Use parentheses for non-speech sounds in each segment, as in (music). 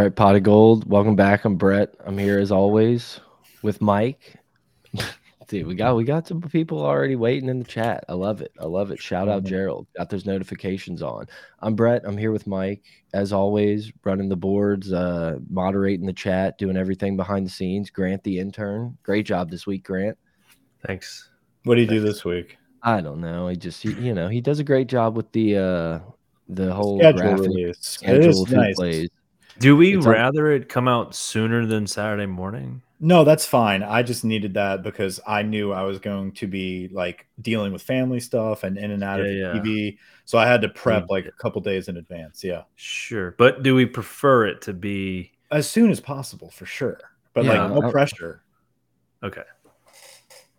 right, pot of gold. Welcome back. I'm Brett. I'm here as always with Mike. (laughs) Dude, we got we got some people already waiting in the chat. I love it. I love it. Shout out Gerald. Got those notifications on. I'm Brett. I'm here with Mike as always, running the boards, uh, moderating the chat, doing everything behind the scenes. Grant the intern. Great job this week, Grant. Thanks. What do you do this week? I don't know. He just he, you know he does a great job with the uh the whole Schedule graphic release. Schedule is of who nice. plays. Do we It's on- rather it come out sooner than Saturday morning? No, that's fine. I just needed that because I knew I was going to be like dealing with family stuff and in and out of Yeah, yeah. TV. So I had to prep Mm. like a couple days in advance. Yeah. Sure. But do we prefer it to be As soon as possible for sure. But Yeah, like no I- pressure. okay?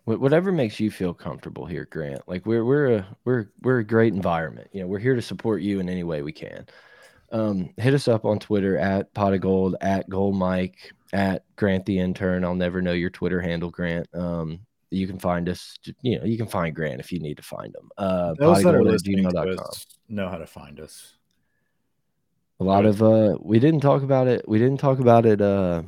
Whatever makes you feel comfortable here, Grant. Like we're we're a we're we're a great environment. You know, we're here to support you in any way we can. Um, hit us up on Twitter at pot of gold, at gold mike, at Grant the intern. I'll never know your Twitter handle, Grant. Um, you can find us. You know, you can find Grant if you need to find him. Uh, Those that are listening to us know how to find us. A lot of uh we didn't talk about it. We didn't talk about it uh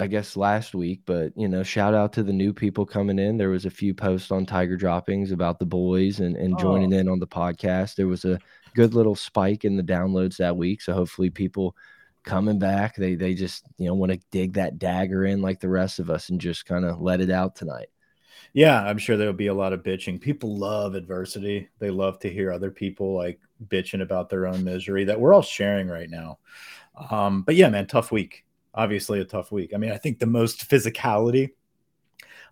I guess last week, but you know, shout out to the new people coming in. There was a few posts on Tiger Droppings about the boys and, and joining Oh. in on the podcast. There was a good little spike in the downloads that week. So hopefully people coming back, they they just, you know, want to dig that dagger in like the rest of us and just kind of let it out tonight. Yeah, I'm sure there'll be a lot of bitching. People love adversity. They love to hear other people like bitching about their own misery that we're all sharing right now. Um, but yeah, man, tough week. Obviously, a tough week. I mean, I think the most physicality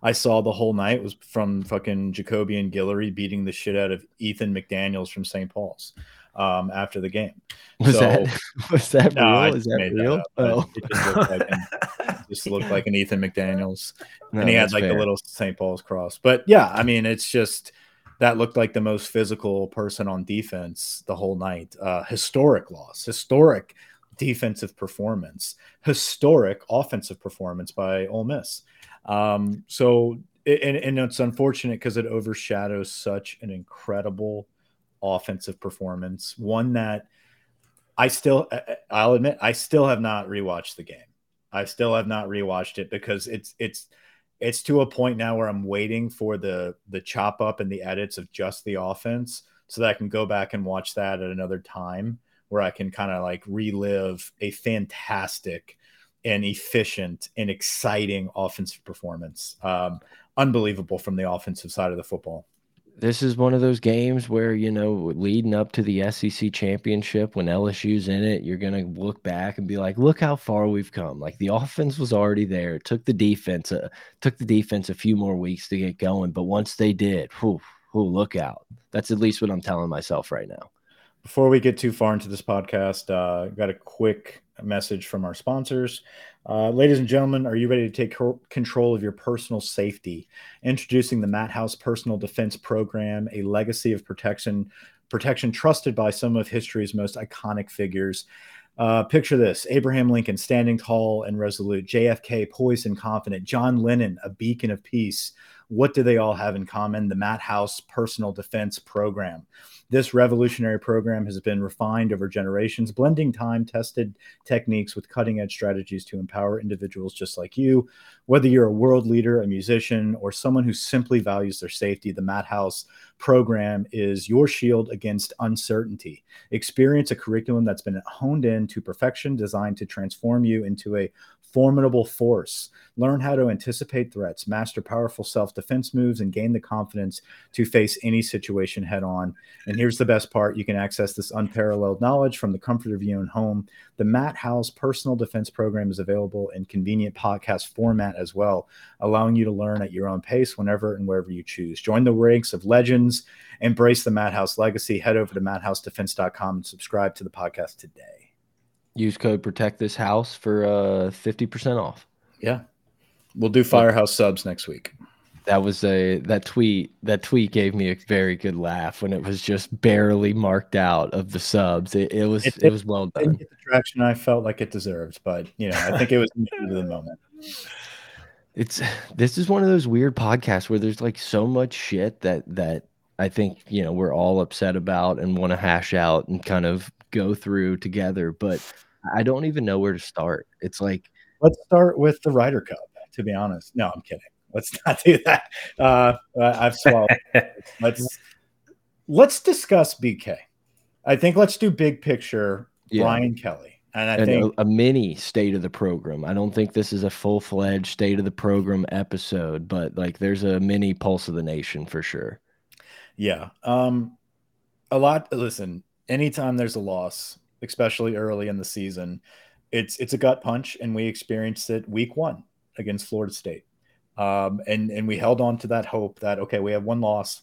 I saw the whole night was from fucking Jacoby and Guillory beating the shit out of Ethan McDaniels from St. Paul's um, after the game. Was So- that (laughs) was that No, real? Is that that real? up, oh, it just looked like an, (laughs) just looked like an Ethan McDaniels no, and he had like fair. the little St. Paul's cross. But yeah, I mean, it's just that looked like the most physical person on defense the whole night. Uh, historic loss, historic defensive performance, historic offensive performance by Ole Miss. Um, so, and, and it's unfortunate because it overshadows such an incredible offensive performance, one that I still, I'll admit, I still have not rewatched the game. I still have not rewatched it because it's it's it's to a point now where I'm waiting for the the chop up and the edits of just the offense so that I can go back and watch that at another time where I can kind of like relive a fantastic and efficient and exciting offensive performance. Um, unbelievable from the offensive side of the football. this is one of those games where you know leading up to the SEC championship when LSU's in it you're going to look back and be like look how far we've come like the offense was already there it took the defense uh, took the defense a few more weeks to get going but once they did whew, whew, look out that's at least what I'm telling myself right now Before we get too far into this podcast, uh, got a quick message from our sponsors. Uh, ladies and gentlemen, are you ready to take control of your personal safety? Introducing the Matt House Personal Defense Program, a legacy of protection, protection trusted by some of history's most iconic figures. Uh, picture this Abraham Lincoln standing tall and resolute, JFK poised and confident, John Lennon, a beacon of peace. What do they all have in common? The Matt House Personal Defense Program. This revolutionary program has been refined over generations, blending time tested techniques with cutting edge strategies to empower individuals just like you. Whether you're a world leader, a musician, or someone who simply values their safety, the Matt House program is your shield against uncertainty. Experience a curriculum that's been honed in to perfection, designed to transform you into a formidable force. Learn how to anticipate threats, master powerful self defense moves, and gain the confidence to face any situation head on. And here's the best part you can access this unparalleled knowledge from the comfort of your own home. The Matt House Personal Defense Program is available in convenient podcast format as well, allowing you to learn at your own pace whenever and wherever you choose. Join the ranks of legends, embrace the Matt House legacy. Head over to matthousedefense.com and subscribe to the podcast today. use code protect this house for uh 50% off Yeah. We'll do Firehouse subs next week. That was a that tweet that tweet gave me a very good laugh when it was just barely marked out of the subs. It, it was It- it, was well done. the traction I felt like it deserved, but you know, I think it was the the moment. It's this is one of those weird podcasts where there's like so much shit that that I think you know we're all upset about and want to hash out and kind of go through together. But I don't even know where to start. It's like let's start with the Ryder Cup. To be honest, no, I'm kidding. Let's not do that. Uh, I've swallowed. (laughs) let's let's discuss BK. I think let's do big picture. Yeah. Brian Kelly. And I and think a, a, mini state of the program. I don't think this is a full fledged state of the program episode, but like there's a mini pulse of the nation for sure. Yeah. Um, a lot. Listen, anytime there's a loss, especially early in the season, it's it's a gut punch, and we experienced it week one against Florida State. Um, and and we held on to that hope that okay, we have one loss,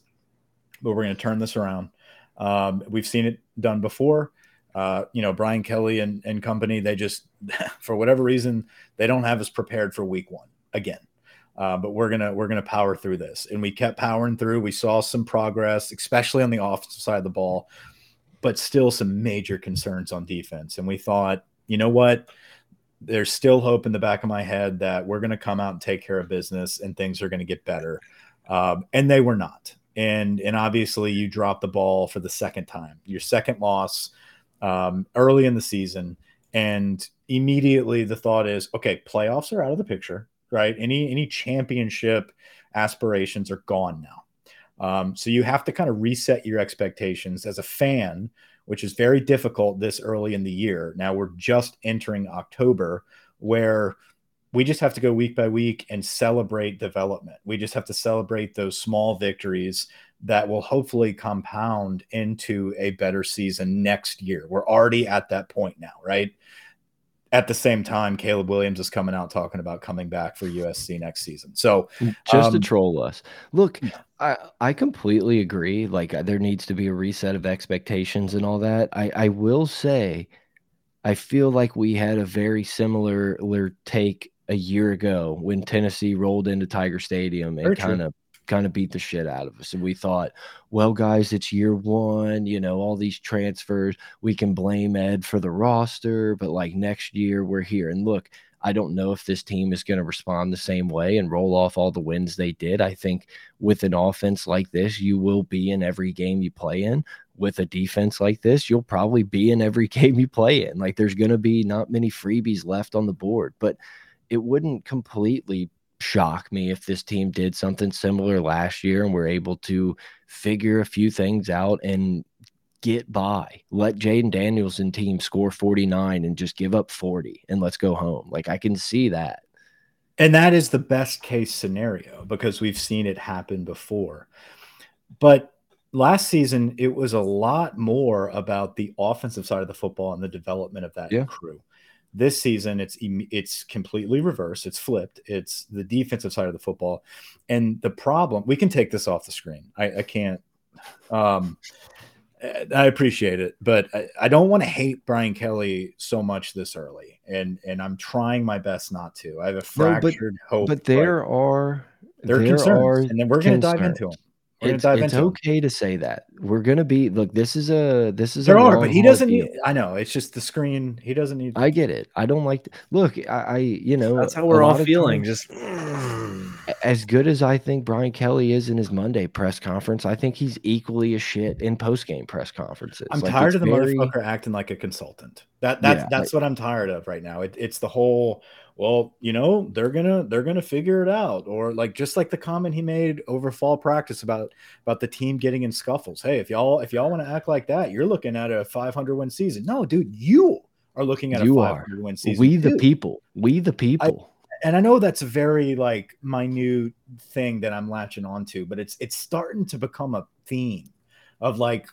but we're going to turn this around. Um, we've seen it done before uh, you know, Brian Kelly and, and company, they just, (laughs) for whatever reason, they don't have us prepared for week one again. Uh, but we're gonna we're gonna power through this, and we kept powering through. We saw some progress, especially on the offensive side of the ball, but still some major concerns on defense. And we thought, you know what, there's still hope in the back of my head that we're gonna come out and take care of business, and things are gonna get better. Um, and they were not. And and obviously, you dropped the ball for the second time, your second loss um, early in the season, and immediately the thought is, okay, playoffs are out of the picture, right? Any any championship aspirations are gone now. Um, so you have to kind of reset your expectations as a fan, which is very difficult this early in the year. Now we're just entering October, where we just have to go week by week and celebrate development. We just have to celebrate those small victories that will hopefully compound into a better season next year. We're already at that point now, right? At the same time, Caleb Williams is coming out talking about coming back for USC next season. So just um, to troll us, look, I, I completely agree. Like uh, there needs to be a reset of expectations and all that. I, I will say, I feel like we had a very similar take a year ago when Tennessee rolled into Tiger Stadium and kind of kind of beat the shit out of us. And we thought, well, guys, it's year one, you know, all these transfers, we can blame Ed for the roster, but like next year we're here. And look, I don't know if this team is going to respond the same way and roll off all the wins they did. I think with an offense like this, you will be in every game you play in. With a defense like this, you'll probably be in every (laughs) game you play in. Like there's going to be not many freebies left on the board, but it wouldn't completely shock me if this team did something similar last year and we're able to figure a few things out and get by. Let Jayden Daniels and team score 49 and just give up 40 and let's go home. Like I can see that. And that is the best case scenario because we've seen it happen before. But last season, it was a lot more about the offensive side of the football and the development of that yeah. crew. This season, it's it's completely reversed. It's flipped. It's the defensive side of the football, and the problem. We can take this off the screen. I, I can't. Um, I appreciate it, but I, I don't want to hate Brian Kelly so much this early, and and I'm trying my best not to. I have a fractured no, but, hope. But there are there, there concerns, are and then we're going to dive into them it's, it's okay to say that. We're gonna be look this is a this is there are but he doesn't need i know it's just the screen he doesn't need i get it. I don't like look i, I you know that's how we're all feeling times, just as good as i think brian kelly is in his monday press conference i think he's equally a shit in post-game press conferences. I'm like, tired of the very... motherfucker acting like a consultant. That that's yeah, that's like, what i'm tired of right now. It, it's the whole well, you know, they're gonna they're gonna figure it out. Or like just like the comment he made over fall practice about about the team getting in scuffles. Hey, if y'all if y'all want to act like that, you're looking at a 500 win season. No, dude, you are looking at you a 500 are. win season. We the people. We the people. I, and I know that's a very like minute thing that I'm latching onto, but it's it's starting to become a theme of like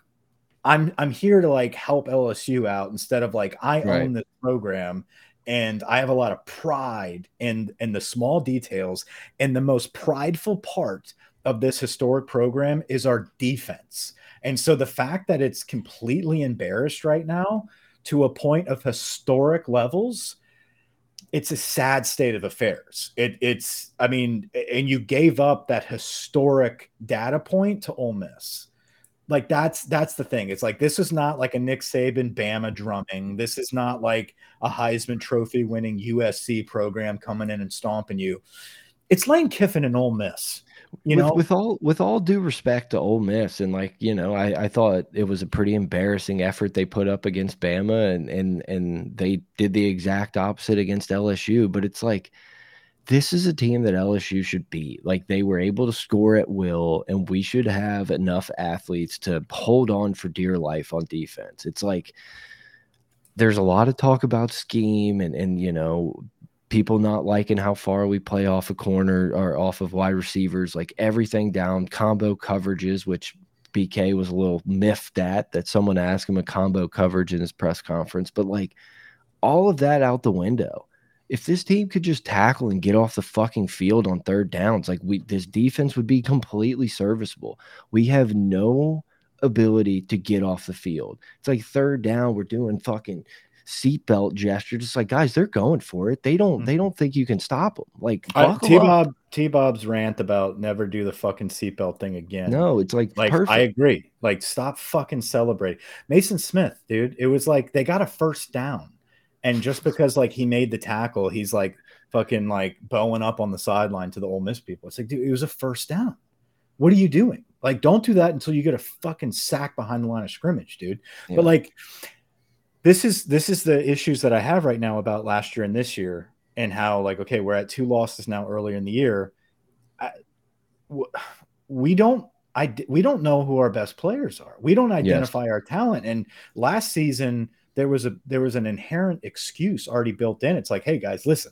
I'm I'm here to like help LSU out instead of like I right. own this program and I have a lot of pride in in the small details. And the most prideful part of this historic program is our defense. And so the fact that it's completely embarrassed right now to a point of historic levels, it's a sad state of affairs. It, it's, I mean, and you gave up that historic data point to Ole Miss like that's that's the thing. It's like this is not like a Nick Saban Bama drumming. This is not like a Heisman Trophy winning USC program coming in and stomping you. it's Lane Kiffin and Ole Miss. You with, know, with all with all due respect to Ole Miss, and like you know, I, I thought it was a pretty embarrassing effort they put up against Bama, and and and they did the exact opposite against LSU. But it's like this is a team that LSU should beat. Like they were able to score at will, and we should have enough athletes to hold on for dear life on defense. It's like there's a lot of talk about scheme and and you know people not liking how far we play off a corner or off of wide receivers, like everything down, combo coverages, which BK was a little miffed at that someone asked him a combo coverage in his press conference, but like all of that out the window. If this team could just tackle and get off the fucking field on third downs, like we this defense would be completely serviceable. We have no ability to get off the field. It's like third down, we're doing fucking seatbelt gesture. Just like guys, they're going for it. They don't. They mm-hmm. don't think you can stop them. Like T Bob T Bob's rant about never do the fucking seatbelt thing again. No, it's like like perfect. I agree. Like stop fucking celebrating. Mason Smith, dude. It was like they got a first down, and just because like he made the tackle, he's like fucking like bowing up on the sideline to the Ole Miss people. It's like, dude, it was a first down. What are you doing? Like, don't do that until you get a fucking sack behind the line of scrimmage, dude. Yeah. But like, this is this is the issues that I have right now about last year and this year, and how like okay, we're at two losses now earlier in the year. I, we don't I we don't know who our best players are. We don't identify yes. our talent. And last season there was a there was an inherent excuse already built in. It's like, hey guys, listen,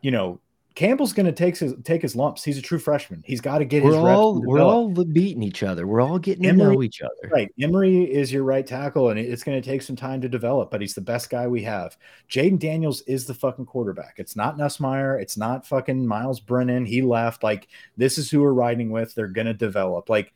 you know, Campbell's going to take his take his lumps. He's a true freshman. He's got to get we're his all we're all beating each other. We're all getting Emery, to know each other. Right. Emery is your right tackle, and it's going to take some time to develop. But he's the best guy we have. Jayden Daniels is the fucking quarterback. It's not Nussmeier. It's not fucking Myles Brennan. He left. Like this is who we're riding with. They're going to develop. Like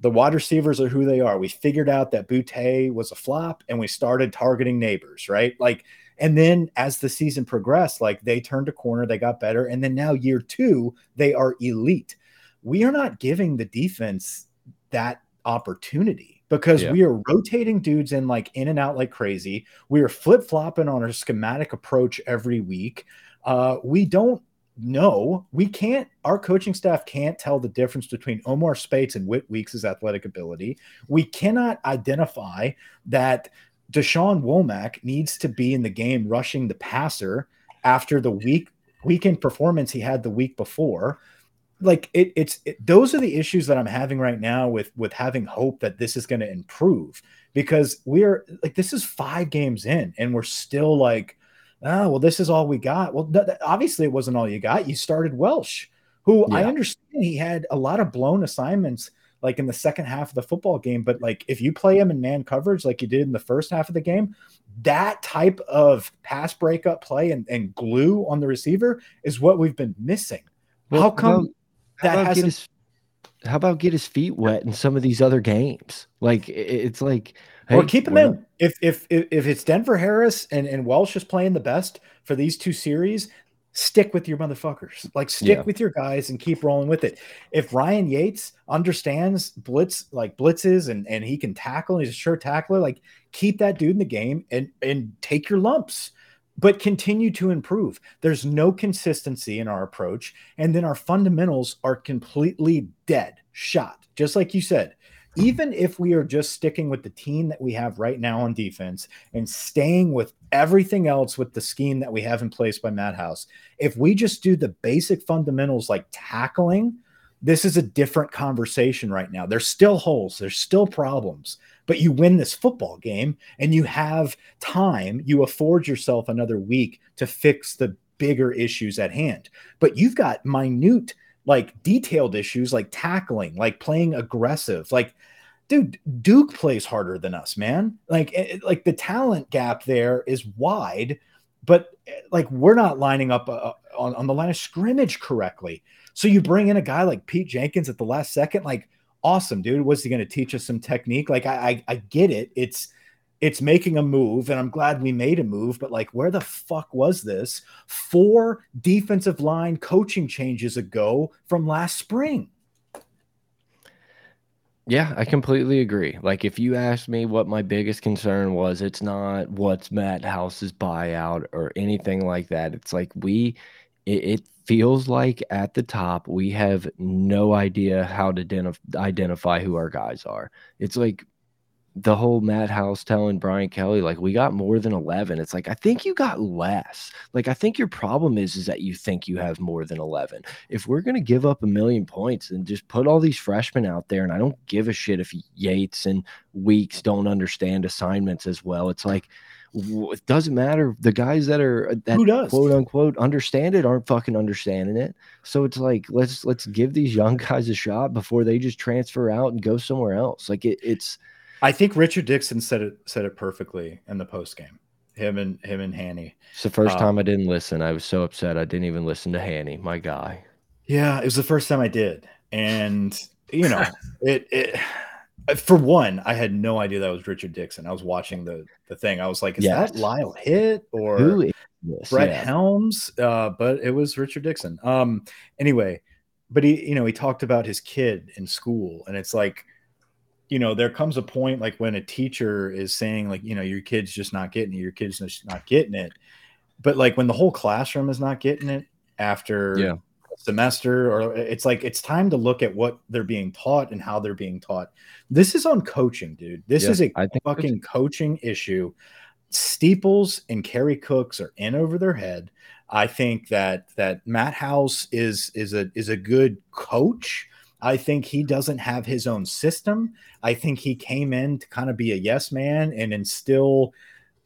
the wide receivers are who they are. We figured out that Boutte was a flop, and we started targeting Nabers, Right. Like and then as the season progressed, like they turned a corner, they got better. And then now, year two, they are elite. We are not giving the defense that opportunity because yeah. we are rotating dudes in like in and out like crazy. We are flip flopping on our schematic approach every week. Uh, we don't know. We can't, our coaching staff can't tell the difference between Omar Speights and Whit Weeks' athletic ability. We cannot identify that Dashawn Womack needs to be in the game rushing the passer after the week weekend performance he had the week before. Like it, it's it, those are the issues that I'm having right now with with having hope that this is going to improve because we're like this is five games in and we're still like oh well this is all we got. Well, th- obviously it wasn't all you got. You started Welch, who yeah. I understand he had a lot of blown assignments like in the second half of the football game. But like if you play him in man coverage like you did in the first half of the game, that type of pass breakup play and, and glue on the receiver is what we've been missing. Well, how come how that hasn't? His, how about get his feet wet in some of these other games? Like it's like hey, or keep him in. If, if if it's Denver Harris and, and Welch is playing the best for these two series, stick with your motherfuckers. Like stick yeah. with your guys and keep rolling with it. If Ryan Yaites understands blitz like blitzes and and he can tackle, and he's a sure tackler, like keep that dude in the game and and take your lumps. But continue to improve. There's no consistency in our approach. And then our fundamentals are completely dead, shot. Just like you said, even if we are just sticking with the team that we have right now on defense and staying with everything else with the scheme that we have in place by Matt House, if we just do the basic fundamentals like tackling, this is a different conversation right now. There's still holes, there's still problems, but you win this football game and you have time, you afford yourself another week to fix the bigger issues at hand. But you've got minute like detailed issues like tackling, like playing aggressive. Like, dude, Duke plays harder than us, man. Like, it, eh, eh, like the talent gap there is wide, but eh, like we're not lining up uh, on, on the line of scrimmage correctly. So you bring in a guy like Pete Jenkins at the last second, like, awesome, dude. Was he going to teach us some technique? Like, I, I, I get it. It's it's making a move, and I'm glad we made a move, but like, where the fuck was this four defensive line coaching changes ago from last spring? Yeah, I completely agree. Like, if you ask me what my biggest concern was, it's not what's Matt House's buyout or anything like that. It's like we it, it feels like at the top we have no idea how to identif identify who our guys are. It's like the whole Matt House telling Brian Kelly, like, we got more than 11. It's like, I think you got less. Like, I think your problem is, is that you think you have more than 11. If we're going to give up a million points and just put all these freshmen out there, and I don't give a shit if Yaites and Weeks don't understand assignments as well, it's like, it doesn't matter. The guys that are uh, that Who does? quote unquote understand it aren't fucking understanding it. So it's like let's let's give these young guys a shot before they just transfer out and go somewhere else. Like it, it's I think Richard Dixon said it said it perfectly in the post game. Him and him and Hanny. It's the first Um, time I didn't listen. I was so upset I didn't even listen to Hanny, my guy. Yeah, it was the first time I did, and you know, (laughs) it it. For one, I had no idea that was Richard Dixon. I was watching the the thing. I was like, "Is Yes. that Lyle Hit or? Brett Yeah. Helms?" Uh, but it was Richard Dixon. Um, anyway, but he, you know, he talked about his kid in school, and it's like, you know, there comes a point like when a teacher is saying, like, you know, your kid's just not getting it, your kid's just not getting it, but like when the whole classroom is not getting it after Yeah. semester or eh, it's like it's time to look at what they're being taught and how they're being taught. This is on coaching dude. This Yeah, is a I think so, fucking coaching issue. Steeples and kerry cooks are in over their head. I think that that matt house is is a is a good coach i think he doesn't have his own system i think he came in to kind of be a yes man and instill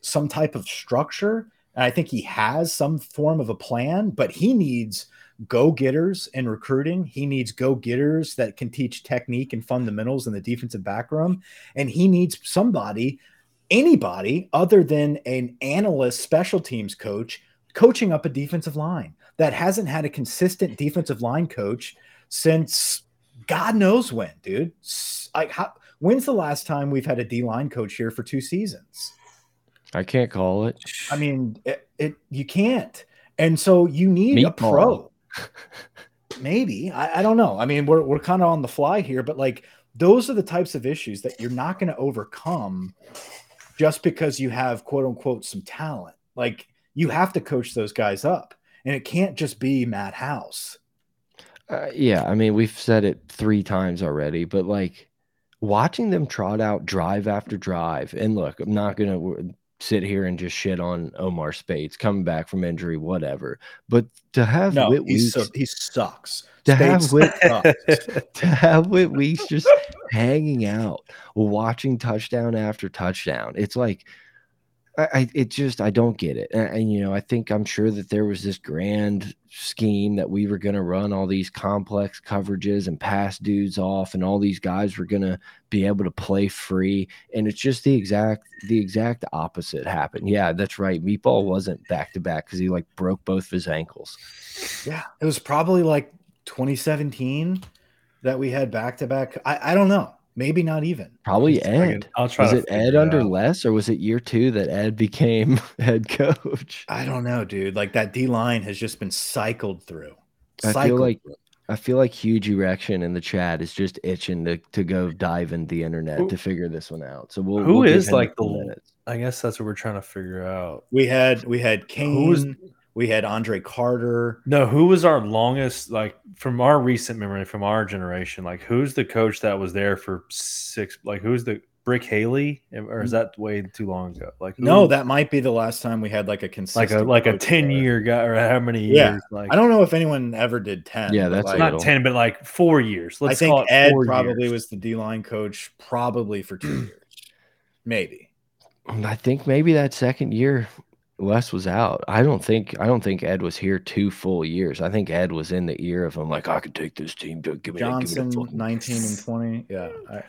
some type of structure and i think he has some form of a plan but he needs go getters in recruiting. He needs go getters that can teach technique and fundamentals in the defensive back room. And he needs somebody, anybody other than an analyst special teams coach, coaching up a defensive line that hasn't had a consistent defensive line coach since God knows when, dude. Like, how, when's the last time we've had a D line coach here for two seasons? I can't call it. I mean, it, it you can't. And so you need a pro. (laughs) Maybe. I, I don't know. I mean, we're we're kind of on the fly here, but like those are the types of issues that you're not going to overcome just because you have quote unquote some talent. Like you have to coach those guys up. And it can't just be Matt House. Uh, yeah, I mean, we've said it three times already, but like watching them trot out drive after drive, and look, I'm not gonna sit here and just shit on Omar Speights coming back from injury, whatever. But to have No, Whit Weeks, so, he sucks. To have Whit- (laughs) (laughs) to have Whit Weeks just hanging out, watching touchdown after touchdown, it's like. I, I it just I don't get it, and, and, you know I think I'm sure that there was this grand scheme that we were going to run all these complex coverages and pass dudes off, and all these guys were going to be able to play free, and it's just the exact the exact opposite happened. Yeah, that's right. Meatball wasn't back to back because he like broke both of his ankles. Yeah, it was probably like 2017 that we had back to back. I I don't know. Maybe not even. Probably Just a second. Ed. I'll try Was it Ed it under out. less, or was it year two that Ed became (laughs) head coach? I don't know, dude. Like that D line has just been cycled through. I feel like- through. I feel like huge erection in the chat is just itching to, to go dive in the internet Who- to figure this one out. So we'll Who we'll is, like, the- minutes. I guess that's what we're trying to figure out. we had we had Who Kane, was- we had Andre Carter. No, who was our longest, like from our recent memory, from our generation? Like, who's the coach that was there for six? Like, who's the Brick Haley, or is that way too long ago? Like, who- No, that might be the last time we had like a consistent, like a like a ten there. year guy, or how many Yeah. years? Like, I don't know if anyone ever did 10. Yeah, that's like, not ten, but like four years. Let's I call think it Ed four probably years. was the D line coach probably for two (clears throat) years. Maybe. I think maybe that second year Les was out. I don't think I don't think Ed was here two full years. I think Ed was in the ear of him like I could take this team to give me that, give me Johnson, 19 and (laughs) 20. Yeah. I, are,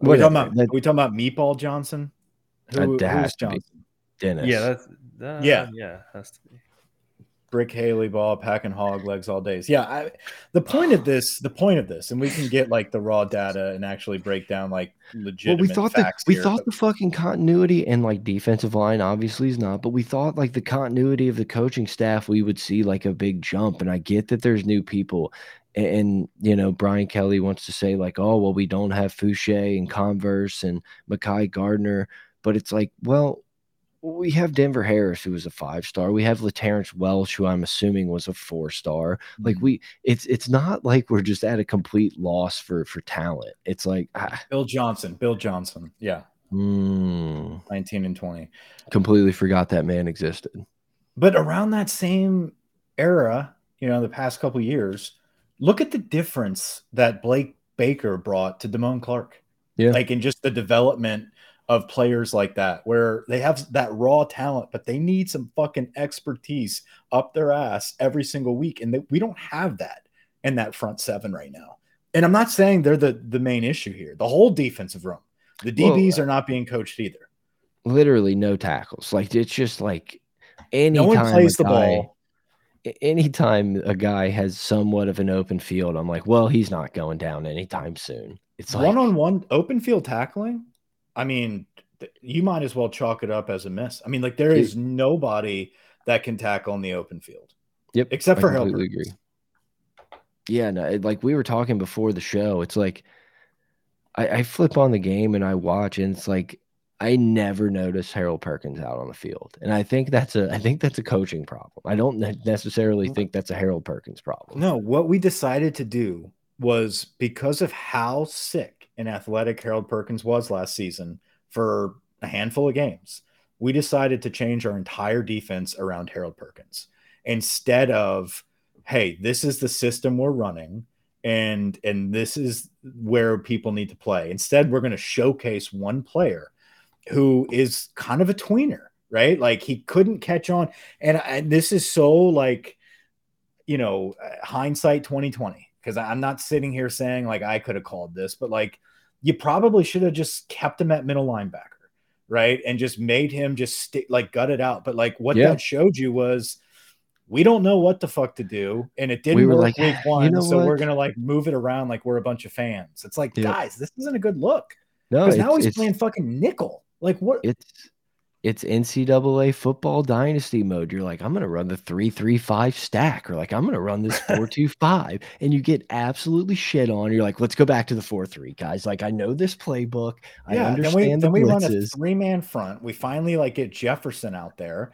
we talking about, that- are we talking about Meatball Johnson? Who, that who's has to be. Johnson? Dennis. yeah, that's that, Yeah. yeah, has to be. Brick Haley ball, pack and hog legs all days. Yeah, I, the point of (sighs) this, the point of this, and we can get like the raw data and actually break down like legit. Well, we thought the we here, thought but- the fucking continuity and like defensive line obviously is not, but we thought like the continuity of the coaching staff we would see like a big jump. And I get that there's new people, and, and you know Brian Kelly wants to say like, oh well, we don't have Foucha and Converse and Mekhi Garner, but it's like, well, we have Denver Harris, who was a five star. We have Laterrance Welch, who I'm assuming was a four star. Like Mm-hmm. we, it's it's not like we're just at a complete loss for for talent. It's like ah, Bill Johnson. Bill Johnson. Yeah, mm, 19 and 20. completely forgot that man existed. But around that same era, you know, the past couple years, look at the difference that Blake Baker brought to Damone Clark. Yeah. Like in just the development of players like that, where they have that raw talent, but they need some fucking expertise up their ass every single week. And they, we don't have that in that front seven right now. And I'm not saying they're the, the main issue here. The whole defensive room, the Well, DBs uh, are not being coached either. Literally no tackles. Like it's just like anytime No one plays a the guy- ball. Anytime a guy has somewhat of an open field, I'm like, well, he's not going down anytime soon. It's like one on one open field tackling. I mean, you might as well chalk it up as a miss. I mean, like there is nobody that can tackle in the open field Yep, except for Harold. completely agree. Yeah, no, it- like we were talking before the show, it's like I, I flip on the game and I watch, and it's like I never notice Harold Perkins out on the field, and I think that's a I think that's a coaching problem. I don't necessarily think that's a Harold Perkins problem. No, what we decided to do was because of how sick and athletic Harold Perkins was last season for a handful of games, we decided to change our entire defense around Harold Perkins instead of, hey, this is the system we're running and and this is where people need to play. Instead, we're going to showcase one player who is kind of a tweener, right? Like he couldn't catch on and, and this is so like you know, hindsight 2020 because I'm not sitting here saying like I could have called this, but like you probably should have just kept him at middle linebacker, right? And just made him just stick like gut it out. But like what Yeah. that showed you was we don't know what the fuck to do, and it didn't We were work like, week ah, "You one, know so we're gonna like move it around like we're a bunch of fans. It's like, Yeah. guys, this isn't a good look no, because now he's playing fucking nickel. Like what? it's it's NCAA football dynasty mode. You're like, I'm gonna run the three three five stack, or like I'm gonna run this (laughs) four two five, and you get absolutely shit on. You're like, let's go back to the four three, guys. Like I know this playbook. I yeah, then we the then we run a three man front. We finally like get Jefferson out there,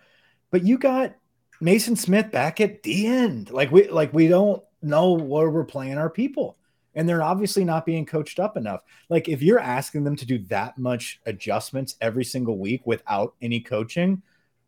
but you got Mason Smith back at the end. Like we like we don't know where we're playing our people, and they're obviously not being coached up enough. Like if you're asking them to do that much adjustments every single week without any coaching,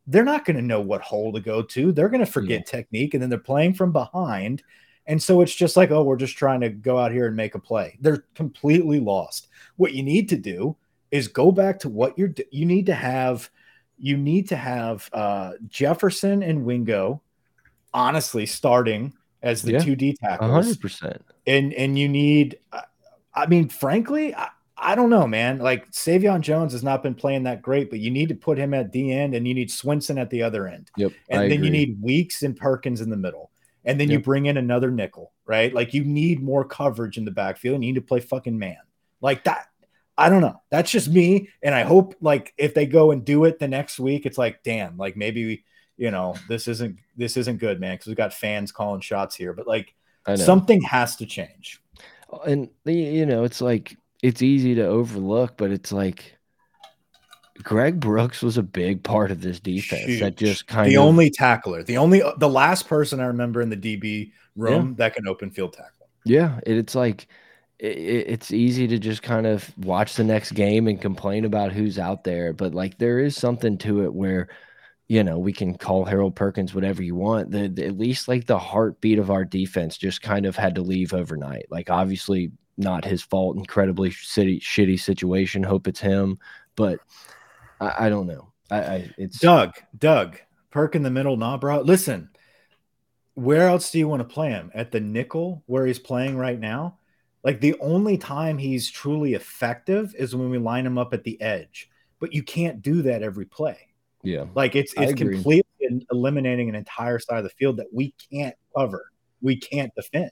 they're not going to know what hole to go to. They're going to forget technique, and then they're playing from behind. And so it's just like, oh, we're just trying to go out here and make a play. They're completely lost. What you need to do is go back to what you're d- you need to have you need to have uh Jefferson and Wingo honestly starting as the Yeah, 2D tackles hundred percent. And and you need I- mean frankly I, I don't know man. Like Sai'vion Jones has not been playing that great but you need to put him at the end and you need Swinson at the other end. Yep. and I then you need Weeks and Perkins in the middle. And then you bring in another nickel right? Like you need more coverage in the backfield and you need to play fucking man. Like that I don't know. That's just me. And I hope like if they go and do it the next week it's like damn like maybe you know this isn't this isn't good man because we got fans calling shots here. But like. Something has to change and you know, it's like it's easy to overlook, but it's like Greg Brooks was a big part of this defense. That just kind the of the only tackler, the only the last person I remember in the DB room that can open field tackle. Yeah, it, it's like i i- it's easy to just kind of watch the next game and complain about who's out there, but like there is something to it where you know we can call Harold Perkins whatever you want. The, the- at least like the heartbeat of our defense just kind of had to leave overnight. Like obviously not his fault, incredibly shitty shitty situation. Hope it's him, but I, I don't know. I, I it's Doug, Doug, Perk in the middle, nah, bro. Listen, where else do you want to play him? At the nickel where he's playing right now? Like the only time he's truly effective is when we line him up at the edge. But you can't do that every play. Yeah. Like it's it's completely eliminating an entire side of the field that we can't cover. We can't defend.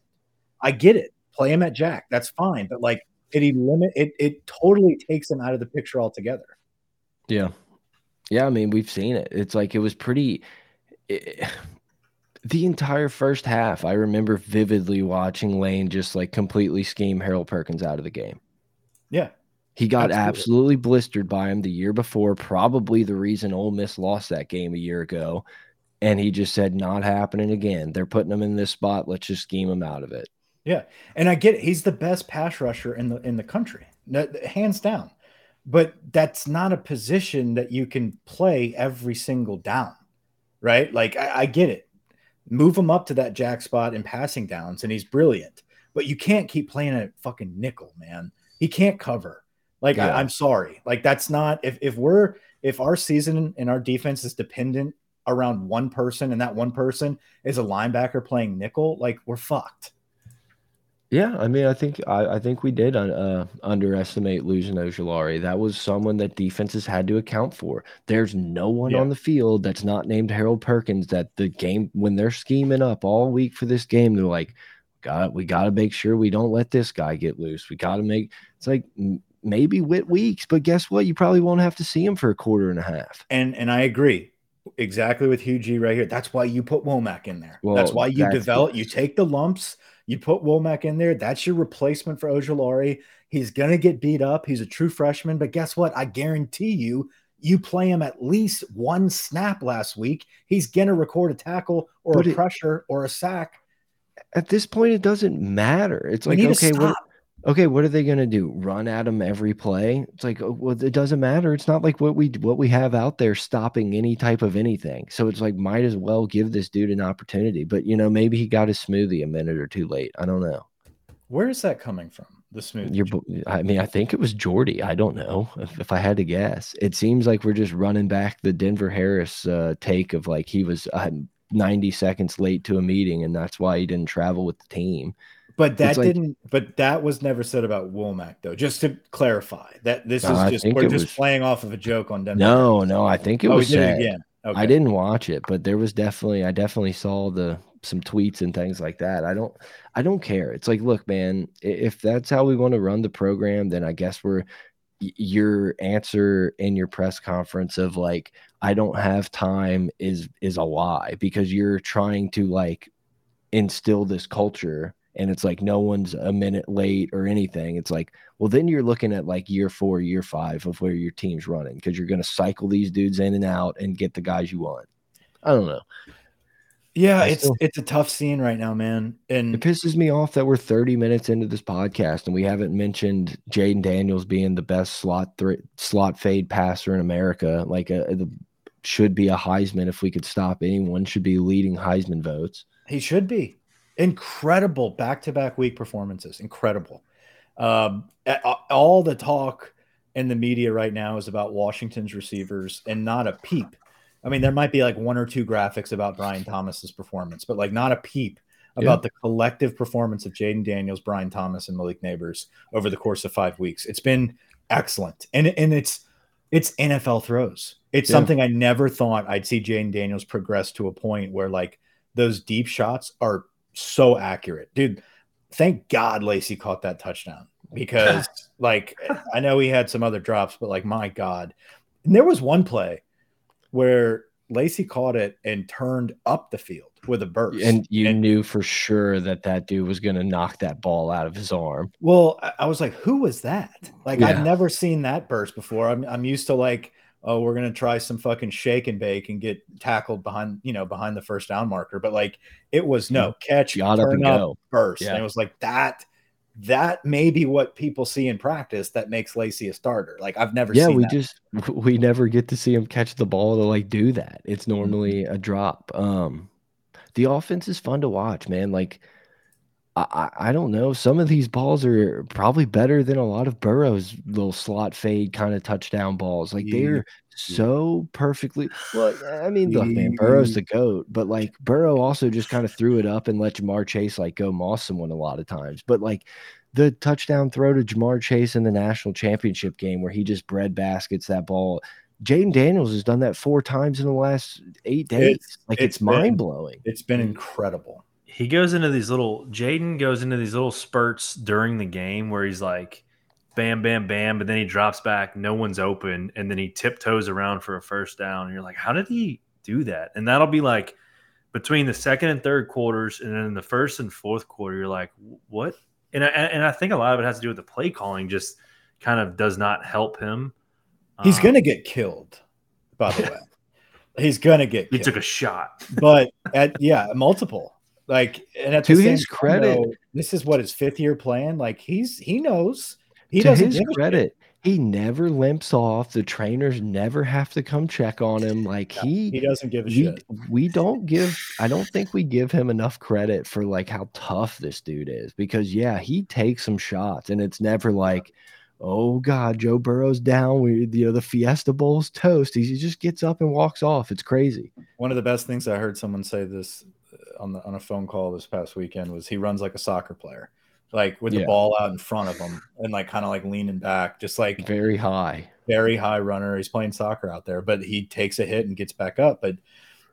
I get it. Play him at Jack. That's fine. But like it limit it it totally takes him out of the picture altogether. Yeah. Yeah, I mean, we've seen it. It's like it was pretty it, (sighs) the entire first half. I remember vividly watching Lane just like completely scheme Harold Perkins out of the game. Yeah. He got Absolutely. absolutely blistered by him the year before, probably the reason Ole Miss lost that game a year ago. And he just said, not happening again. They're putting him in this spot. Let's just scheme him out of it. Yeah, and I get it. He's the best pass rusher in the in the country, hands down. But that's not a position that you can play every single down, right? Like I, I get it. Move him up to that jack spot in passing downs, and he's brilliant. But you can't keep playing a fucking nickel, man. He can't cover. Like Yeah. I, I'm sorry. Like that's not if if we're if our season and our defense is dependent around one person and that one person is a linebacker playing nickel, like we're fucked. Yeah, I mean, I think I, I think we did uh, underestimate losing Ojulari. That was someone that defenses had to account for. There's no one Yeah. on the field that's not named Harold Perkins. That the game when they're scheming up all week for this game, they're like, "Got we got to make sure we don't let this guy get loose. We got to make." It's like maybe Whit Weeks, but guess what? You probably won't have to see him for a quarter and a half. And and I agree exactly with Hugh G right here. That's why you put Womack in there. Well, that's why you that's develop. You take the lumps. You put Womack in there. That's your replacement for Ojulari. He's gonna get beat up. He's a true freshman, but guess what? I guarantee you. You play him at least one snap last week. He's gonna record a tackle or But a it- pressure or a sack. At this point, it doesn't matter. It's We like okay, what. Okay, what are they going to do? Run at him every play? It's like, oh, well, it doesn't matter. It's not like what we what we have out there stopping any type of anything. So it's like, might as well give this dude an opportunity. But you know, maybe he got his smoothie a minute or two late. I don't know. Where is that coming from? The smoothie. You're, I mean, I think it was Jordy. I don't know if, if I had to guess. It seems like we're just running back the Denver Harris uh, take of like he was uh, 90 seconds late to a meeting, and that's why he didn't travel with the team. But that like- didn't. But that was never said about Womack, though. Just to clarify, that this No, is I just we're just was- playing off of a joke on Denver. No, no, I think it oh, was did it again. Okay. I didn't watch it, but there was definitely I definitely saw the some tweets and things like that. I don't I don't care. It's like, look, man, if that's how we want to run the program, then I guess we're your answer in your press conference of like I don't have time is is a lie because you're trying to like instill this culture and it's like no one's a minute late or anything. It's like, well, then you're looking at like year four, year five of where your team's running because you're going to cycle these dudes in and out and get the guys you want. I don't know. Yeah, I it's still- it's a tough scene right now, man. And it pisses me off that we're 30 minutes into this podcast and we haven't mentioned Jayden Daniels being the best slot thr slot fade passer in America. Like a, the should be a Heisman if we could stop anyone. Should be leading Heisman votes. he should be incredible back-to-back week performances. Incredible. Um, all the talk in the media right now is about Washington's receivers and not a peep. I mean, there might be like one or two graphics about Brian Thomas's performance, but like not a peep about the collective performance of Jayden Daniels, Brian Thomas, and Malik Nabers over the course of five weeks. It's been excellent, and and it's it's NFL throws. It's Yeah. something I never thought I'd see Jayden Daniels progress to a point where like those deep shots are so accurate, dude. Thank God Lacy caught that touchdown because (laughs) like I know he had some other drops, but like my God, and there was one play where Lacy caught it and turned up the field with a burst, And you knew for sure that that dude was going to knock that ball out of his arm. Well, I- I was like, who was that? Like, Yeah. I've never seen that burst before. I'm, I'm used to like, oh, we're gonna try some fucking shake and bake and get tackled behind, you know, behind the first down marker. But like, it was no catch, Got up turn and up, go. burst, Yeah. and it was like that. That may be what people see in practice that makes Lacy a starter. Like, I've never Yeah, seen we that. just (laughs) we never get to see him catch the ball to like do that. It's normally a drop. Um the offense is fun to watch, man. Like I, I don't know. Some of these balls are probably better than a lot of Burrow's little slot fade kind of touchdown balls. Like Yeah. they're so perfectly well. I mean, look, man, Burrow's the goat, but like Burrow also just kind of threw it up and let Ja'Marr Chase like go moss someone a lot of times. But like the touchdown throw to Ja'Marr Chase in the national championship game where he just bread baskets that ball. Jayden Daniels has done that four times in the last eight days. It's- like it's it's, mind blowing. It's been incredible. He goes into these little Jayden goes into these little spurts during the game where he's like bam bam bam but then he drops back no one's open and then he tiptoes around for a first down and you're like how did he do that and that'll be like between the second and third quarters and then the first and fourth quarter you're like what and I, and I think a lot of it has to do with the play calling just kind of does not help him. He's Um, gonna get killed, by the (laughs) way. He's gonna get He killed. took a shot. but at yeah, multiple. Like and at To his credit- though, this is what his fifth year plan. Like he's he knows he to doesn't his credit, he never limps off. The trainers never have to come check on him. Like He he, doesn't give a we, shit. we don't give. I don't think we give him enough credit for like how tough this dude is. Because yeah, he takes some shots, and it's never like, oh god, Joe Burrow's down. We you know the Fiesta Bowl's toast. He just gets up and walks off. It's crazy. One of the best things I heard someone say this on the on a phone call this past weekend was he runs like a soccer player, like with the ball out in front of him and like kind of like leaning back, just like Very high. very high runner. He's playing soccer out there, but he takes a hit and gets back up. But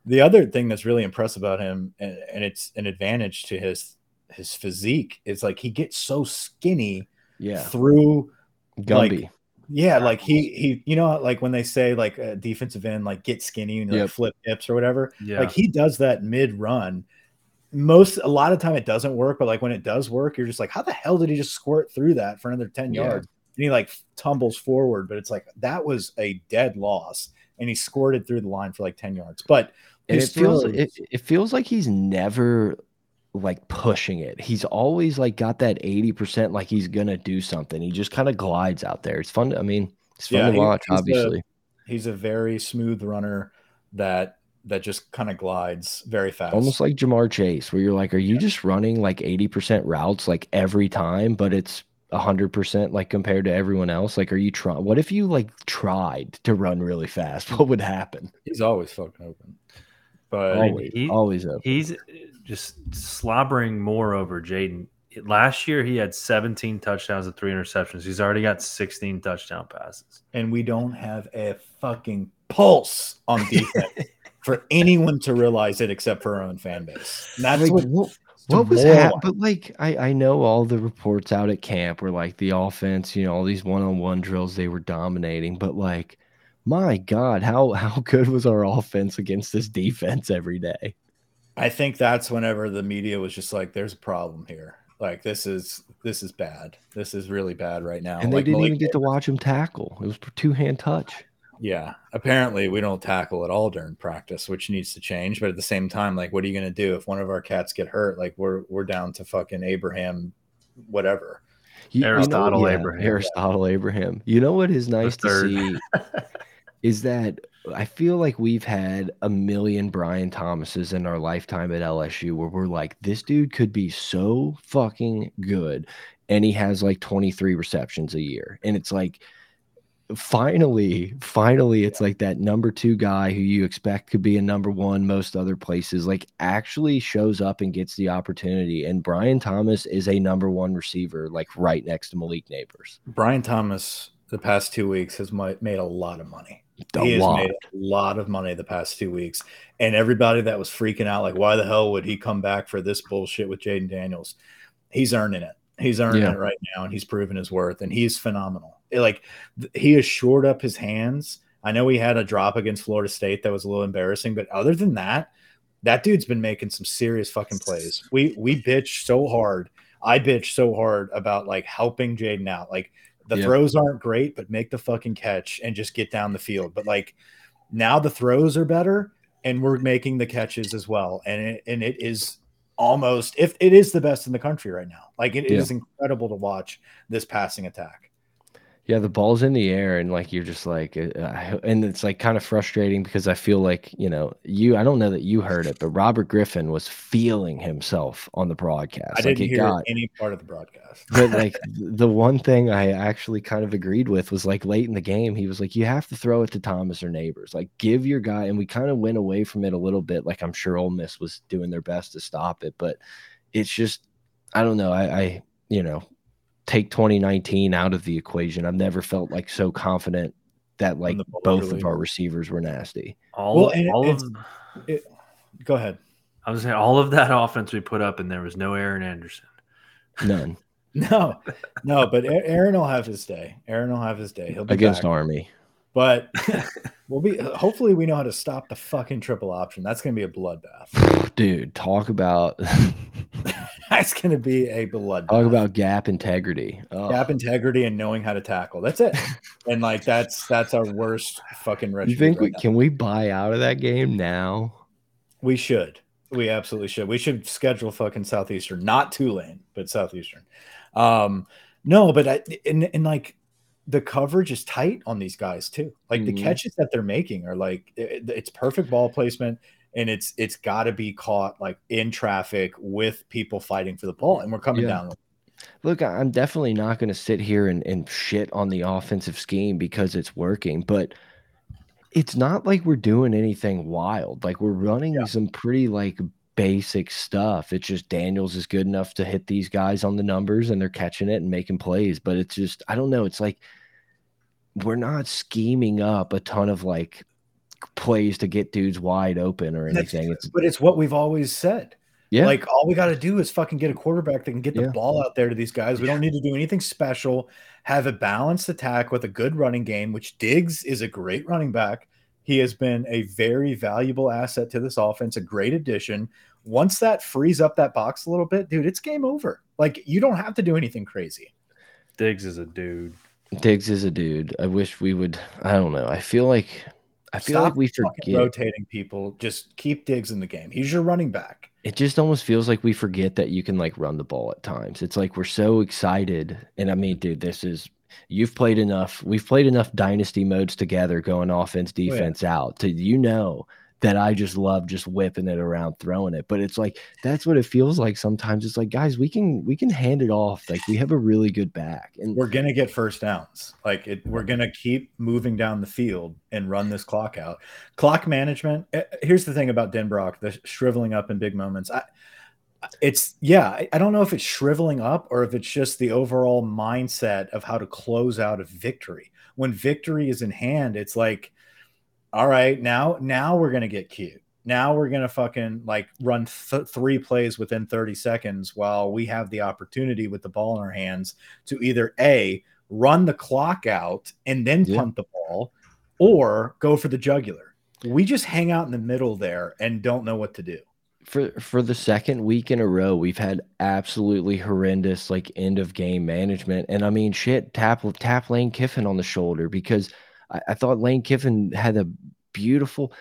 the other thing that's really impressive about him, and, and it's an advantage to his his physique, is like he gets so skinny Yeah, through. Gumby. Yeah, like he he, you know, like when they say like a defensive end, like get skinny and like Yep. flip hips or whatever. Yeah. Like he does that mid run. Most a lot of time it doesn't work, but like when it does work, you're just like, how the hell did he just squirt through that for another 10 Yeah. yards? And he like tumbles forward, but it's like that was a dead loss. And he squirted through the line for like 10 yards. But it feels throws- it, it feels like he's never like pushing it. He's always like got that 80% like he's gonna do something. He just kind of glides out there. It's fun to, i mean it's fun Yeah, to he- watch he's the- obviously. he's a very smooth runner that that just kind of glides very fast. almost like Ja'Marr Chase where you're like are you just running like 80% routes like every time but it's 100% like compared to everyone else? Like are you trying what if you like tried to run really fast? (laughs) What would happen? He's always fucking open. But always he- always up He's just slobbering more over Jayden. Last year, he had 17 touchdowns and three interceptions. He's already got 16 touchdown passes. and we don't have a fucking pulse on (laughs) defense for anyone to realize it except for our own fan base. And that's Like, what, what, what was moron. happening? But like, I I know all the reports out at camp were like the offense, you know, all these one on one drills they were dominating. But like, my God, how how good was our offense against this defense every day? I think that's whenever the media was just like, "There's a problem here. Like this is this is bad. This is really bad right now." And they Like, didn't Malik even get to watch him tackle. It was two hand touch. Yeah, apparently we don't tackle at all during practice, which needs to change. But at the same time, like, what are you going to do if one of our cats get hurt? Like, we're we're down to fucking Abraham, whatever. You- you know- Aristotle yeah, Abraham. Aristotle Abraham. You know what is nice to see (laughs) is that I feel like we've had a million Brian Thomases in our lifetime at LSU where we're like, this dude could be so fucking good. And he has like 23 receptions a year. And it's like, finally, finally, it's like that number two guy who you expect could be a number one most other places, like actually shows up and gets the opportunity. And Brian Thomas is a number one receiver, like right next to Malik Nabers. Brian Thomas, the past two weeks, has made a lot of money. A he has lot. made a lot of money the past two weeks. And everybody that was freaking out, like, why the hell would he come back for this bullshit with Jayden Daniels? He's earning it. He's earning Yeah. it right now, and he's proven his worth, and he's phenomenal. It- like, th- he has shored up his hands. I know he had a drop against Florida State that was a little embarrassing, but other than that, that dude's been making some serious fucking plays. We we bitch so hard. I bitch so hard about like helping Jayden out. Like the Yeah. throws aren't great, but make the fucking catch and just get down the field. But like now the throws are better and we're making the catches as well. And it, and it is almost if it is the best in the country right now. Like it Yeah. is incredible to watch this passing attack. Yeah, the ball's in the air, and like you're just like, uh, I- and it's like kind of frustrating because I feel like you know you. I don't know that you heard it, but Robert Griffin was feeling himself on the broadcast. I like didn't it hear got, any part of the broadcast. (laughs) but like the one thing I actually kind of agreed with was like late in the game, he was like, you have to throw it to Thomas or Nabers, like give your guy, and we kind of went away from it a little bit. Like I'm sure Ole Miss was doing their best to stop it, but it's just, I don't know. I, I you know, take 2019 out of the equation. I've never felt like so confident that like both really- of our receivers were nasty. All, Well, of, and all it's- of Go ahead. I was saying all of that offense we put up, and there was no Aaron Anderson. None (laughs) No, no, but Aaron will have his day. Aaron will have his day. He'll be against back. Army. But (laughs) we'll be hopefully we know how to stop the fucking triple option. That's gonna be a bloodbath. Dude, talk about (laughs) (laughs) That's going to be a blood. Talk about gap integrity. Oh. Gap integrity and knowing how to tackle. That's it. (laughs) and like that's that's our worst fucking. You think right we now. can we buy out of that game now? We should. We absolutely should. We should schedule fucking Southeastern, not Tulane, but Southeastern. Um, no, but I, and, and like the coverage is tight on these guys too. Like mm -hmm. the mm-hmm. catches that they're making are like it, it's perfect ball placement and it's it's got to be caught like in traffic with people fighting for the ball and we're coming yeah. down look i'm definitely not going to sit here and, and shit on the offensive scheme because it's working but it's not like we're doing anything wild like we're running yeah. some pretty like basic stuff it's just daniels is good enough to hit these guys on the numbers and they're catching it and making plays but it's just i don't know it's like we're not scheming up a ton of like plays to get dudes wide open or anything. It's, but it's what we've always said. Yeah. Like all we got to do is fucking get a quarterback that can get the yeah. ball out there to these guys. We don't need to do anything special. Have a balanced attack with a good running game, which Diggs is a great running back. He has been a very valuable asset to this offense, a great addition. Once that frees up that box a little bit, dude, it's game over. Like you don't have to do anything crazy. Diggs is a dude. Diggs is a dude. I wish we would. I don't know. I feel like I feel Stop like we forget rotating people. Just keep Diggs in the game. He's your running back. It just almost feels like we forget that you can like run the ball at times. It's like we're so excited. And I mean, dude, this is you've played enough. We've played enough dynasty modes together, going offense, defense oh, yeah. out to you know that I just love just whipping it around, throwing it. But it's like that's what it feels like sometimes. It's like, guys, we can we can hand it off. Like we have a really good back, and we're gonna get first downs. Like it, we're gonna keep moving down the field and run this clock out. Clock management. Eh, here's the thing about Denbrock, the shriveling up in big moments. I, it's yeah, I don't know if it's shriveling up or if it's just the overall mindset of how to close out a victory. When victory is in hand, it's like all right, now now we're gonna get cute. Now we're gonna fucking like run th three plays within 30 seconds while we have the opportunity with the ball in our hands to either a run the clock out and then yeah. punt the ball, or go for the jugular. We just hang out in the middle there and don't know what to do for for the second week in a row, we've had absolutely horrendous like end of game management. And I mean, shit, tap tap Lane Kiffin on the shoulder because I, I thought Lane Kiffin had a beautiful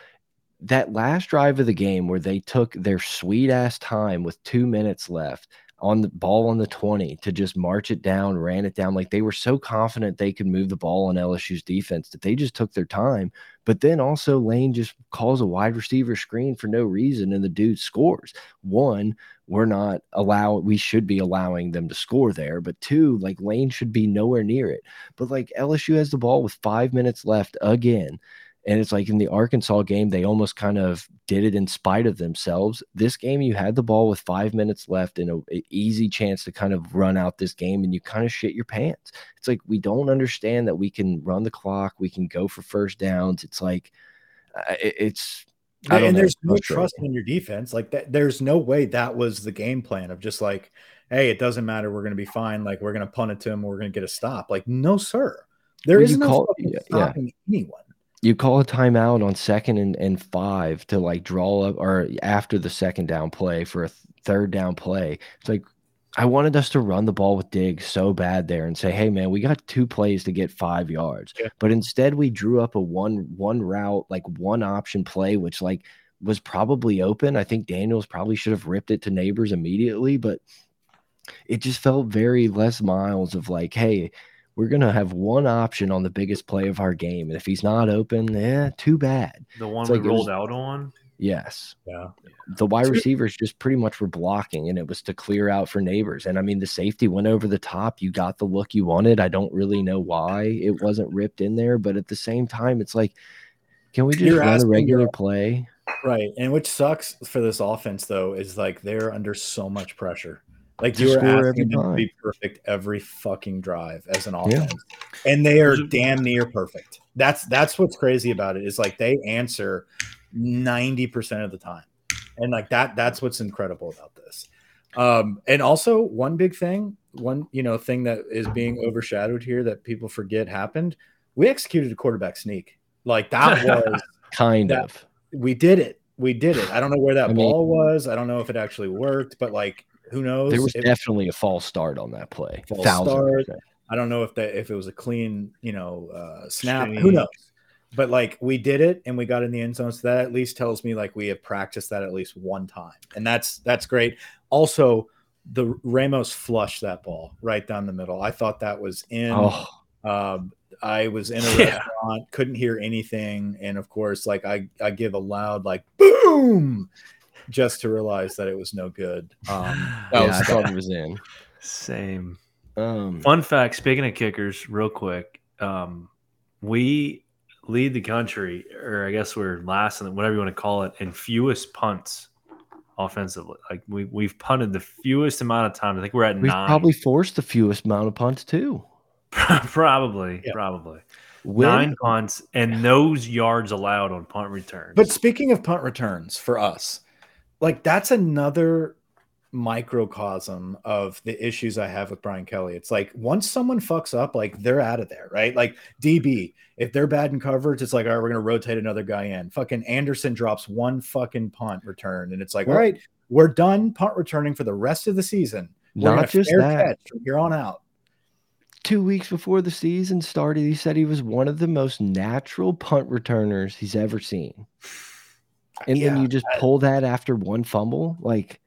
that last drive of the game where they took their sweet ass time with two minutes left on the ball on the 20 to just march it down, ran it down. Like they were so confident they could move the ball on LSU's defense that they just took their time. But then also Lane just calls a wide receiver screen for no reason and the dude scores. One, we're not allow we should be allowing them to score there. But two, like Lane should be nowhere near it. But like LSU has the ball with five minutes left again. And it's like in the Arkansas game, they almost kind of did it in spite of themselves. This game, you had the ball with five minutes left and an easy chance to kind of run out this game, and you kind of shit your pants. It's like we don't understand that we can run the clock, we can go for first downs. It's like it's and know, there's no trust in your defense. Like that, there's no way that was the game plan of just like, hey, it doesn't matter, we're gonna be fine. Like we're gonna punt it to him, we're gonna get a stop. Like no, sir, there is no call, yeah, stopping yeah. anyone you call a timeout on second and, and five to like draw up or after the second down play for a third down play. It's like I wanted us to run the ball with Diggs so bad there and say, "Hey man, we got two plays to get 5 yards." Yeah. But instead we drew up a one one route like one option play which like was probably open. I think Daniels probably should have ripped it to Nabers immediately, but it just felt very less Miles of like, "Hey, we're gonna have one option on the biggest play of our game, and if he's not open, yeah, too bad. The one it's we like rolled was, out on. Yes. Yeah. The wide receivers just pretty much were blocking, and it was to clear out for Nabers. And I mean, the safety went over the top. You got the look you wanted. I don't really know why it wasn't ripped in there, but at the same time, it's like, can we just You're run a regular play? Right. And which sucks for this offense, though, is like they're under so much pressure. Like you were asking them to be perfect every fucking drive as an offense, yeah. and they are damn near perfect. That's that's what's crazy about it is like they answer ninety percent of the time, and like that that's what's incredible about this. Um, and also one big thing, one you know thing that is being overshadowed here that people forget happened. We executed a quarterback sneak. Like that (laughs) was kind that, of we did it. We did it. I don't know where that I ball mean, was. I don't know if it actually worked, but like Who knows? There was It- definitely a false start on that play. False start. I don't know if that if it was a clean, you know, uh, snap. Who knows? But like we did it and we got in the end zone, so that at least tells me like we have practiced that at least one time, and that's that's great. Also, the Ramos flushed that ball right down the middle. I thought that was in. Oh, Um, I was in a Yeah. restaurant, couldn't hear anything, and of course, like I I give a loud like boom, just to realize that it was no good. Um, (sighs) that yeah, was I thought it was in. Same. Um, Fun fact: Speaking of kickers, real quick, um, we lead the country, or I guess we're last in whatever you want to call it, in fewest punts offensively. Like we we've punted the fewest amount of times. I think we're at we've nine. probably forced the fewest amount of punts too. (laughs) probably, Yeah. probably When- nine punts, and those yards allowed on punt returns. But speaking of punt returns for us, like that's another microcosm of the issues I have with Brian Kelly. It's like once someone fucks up, like they're out of there, right? Like DB, if they're bad in coverage, it's like, all right, we're gonna rotate another guy in. Fucking Anderson drops one fucking punt return, and it's like, all right, we're done punt returning for the rest of the season. We're Not just that. from here on out. two weeks before the season started, he said he was one of the most natural punt returners he's ever seen. And then Yeah, you just pull that after one fumble, like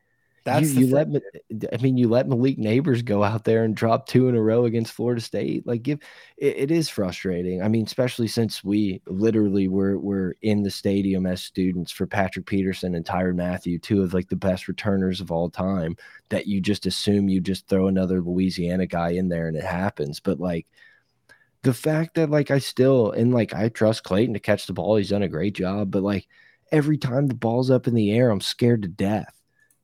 That's you, you let. I mean, you let Malik Nabers go out there and drop two in a row against Florida State. Like, give it, it is frustrating. I mean, especially since we literally were were in the stadium as students for Patrick Peterson and Tyrann Mathieu, two of like the best returners of all time. That you just assume you just throw another Louisiana guy in there and it happens. But like the fact that like I still and like I trust Clayton to catch the ball, he's done a great job. But like every time the ball's up in the air, I'm scared to death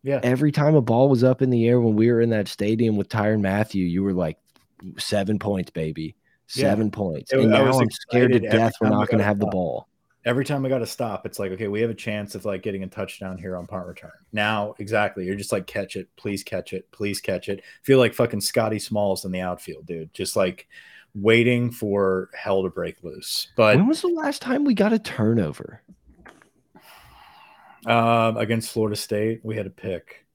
yeah. every time a ball was up in the air when we were in that stadium with Tyrann Mathieu, you were like seven points, baby, Yeah. seven points. It- and now I'm scared to death we're not going to have the ball. every time we got to stop, it's like, okay, we have a chance of like getting a touchdown here on punt return. Now, exactly. You're just like, catch it, please catch it, please catch it. Feel like fucking Scotty Smalls in the outfield, dude. Just like waiting for hell to break loose. But when was the last time we got a turnover? Um, against Florida State, we had a pick.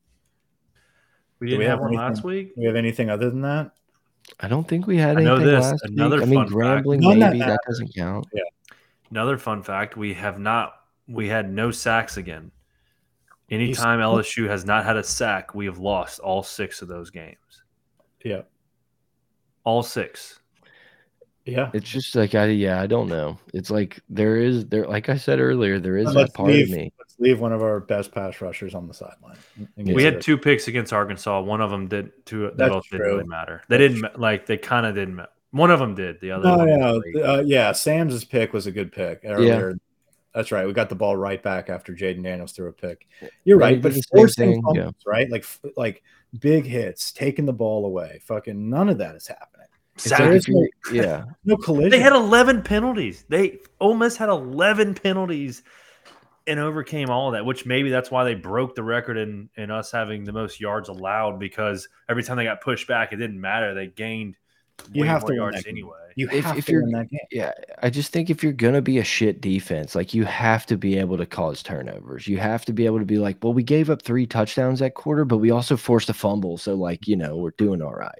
we didn't we have have one last week. Do we have anything other than that? I don't think we had I know anything this, last another week. I mean, fun fact. Grambling that maybe that doesn't count. Yeah. Another fun fact: we have not. We had no sacks again. Anytime LSU has not had a sack, we have lost all six of those games. Yeah. All six. Yeah. It's just like I yeah, I don't know. It's like there is there like I said earlier, there is Let's part leave- of me. Let's leave one of our best pass rushers on the sideline. We had it. two picks against Arkansas. One of them did. Two. They That's both didn't really matter. They didn't ma- like. They kind of didn't. One of them did. The other. Oh one yeah, uh, yeah. Sam's pick was a good pick earlier. That's right. We got the ball right back after Jayden Daniels threw a pick. You're right, but the same forcing thing, fumbles, yeah. right? Like like big hits, taking the ball away. Fucking none of that has happening. It's Sack- like is yeah. (laughs) No collision. They had 11 penalties. They Ole Miss had 11 penalties and overcame all of that, which maybe that's why they broke the record in, in us having the most yards allowed because every time they got pushed back, it didn't matter. They gained You have more to yards anyway. you if- have if to you're- win that game. Yeah, I just think if you're gonna be a shit defense, like you have to be able to cause turnovers. You have to be able to be like, well, we gave up three touchdowns that quarter, but we also forced a fumble, so like you know we're doing all right.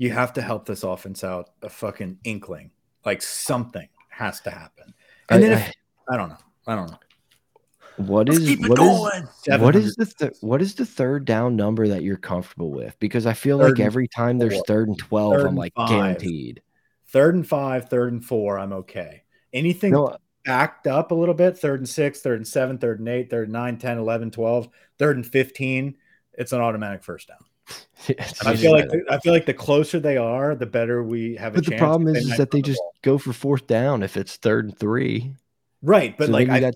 You have to help this offense out a fucking inkling. Like something has to happen. And I- then I- if, I don't know. I don't know. what Let's is keep it what is going. what is the th what is the third down number that you're comfortable with? Because I feel like Third and every time there's four. third and twelve, Third I'm like five. guaranteed. third and five, third and four, I'm okay. Anything No, backed up a little bit, third and six, third and seven, third and eight, third and nine, 10, 11, 12, third and 15, it's an automatic first down. (laughs) it's And I feel like the, I feel like the closer they are, the better we have a but the problem that is, is that they the just ball. go for fourth down if it's third and three. right, but so like I.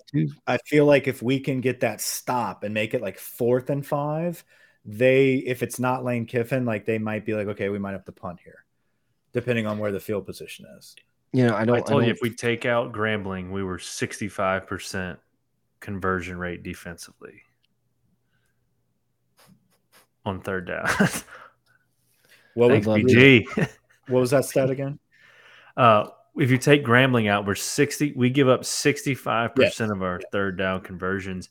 I feel like if we can get that stop and make it like fourth and five, they if it's not Lane Kiffin, like they might be like, okay, we might have to punt here, depending on where the field position is. You know, I don't. I told you don't- if we take out Grambling, we were 65% conversion rate defensively on third down. (laughs) What was, BG. (laughs) what was that stat again? Uh, if you take Grambling out, we're 60. We give up 65% of our third down conversions.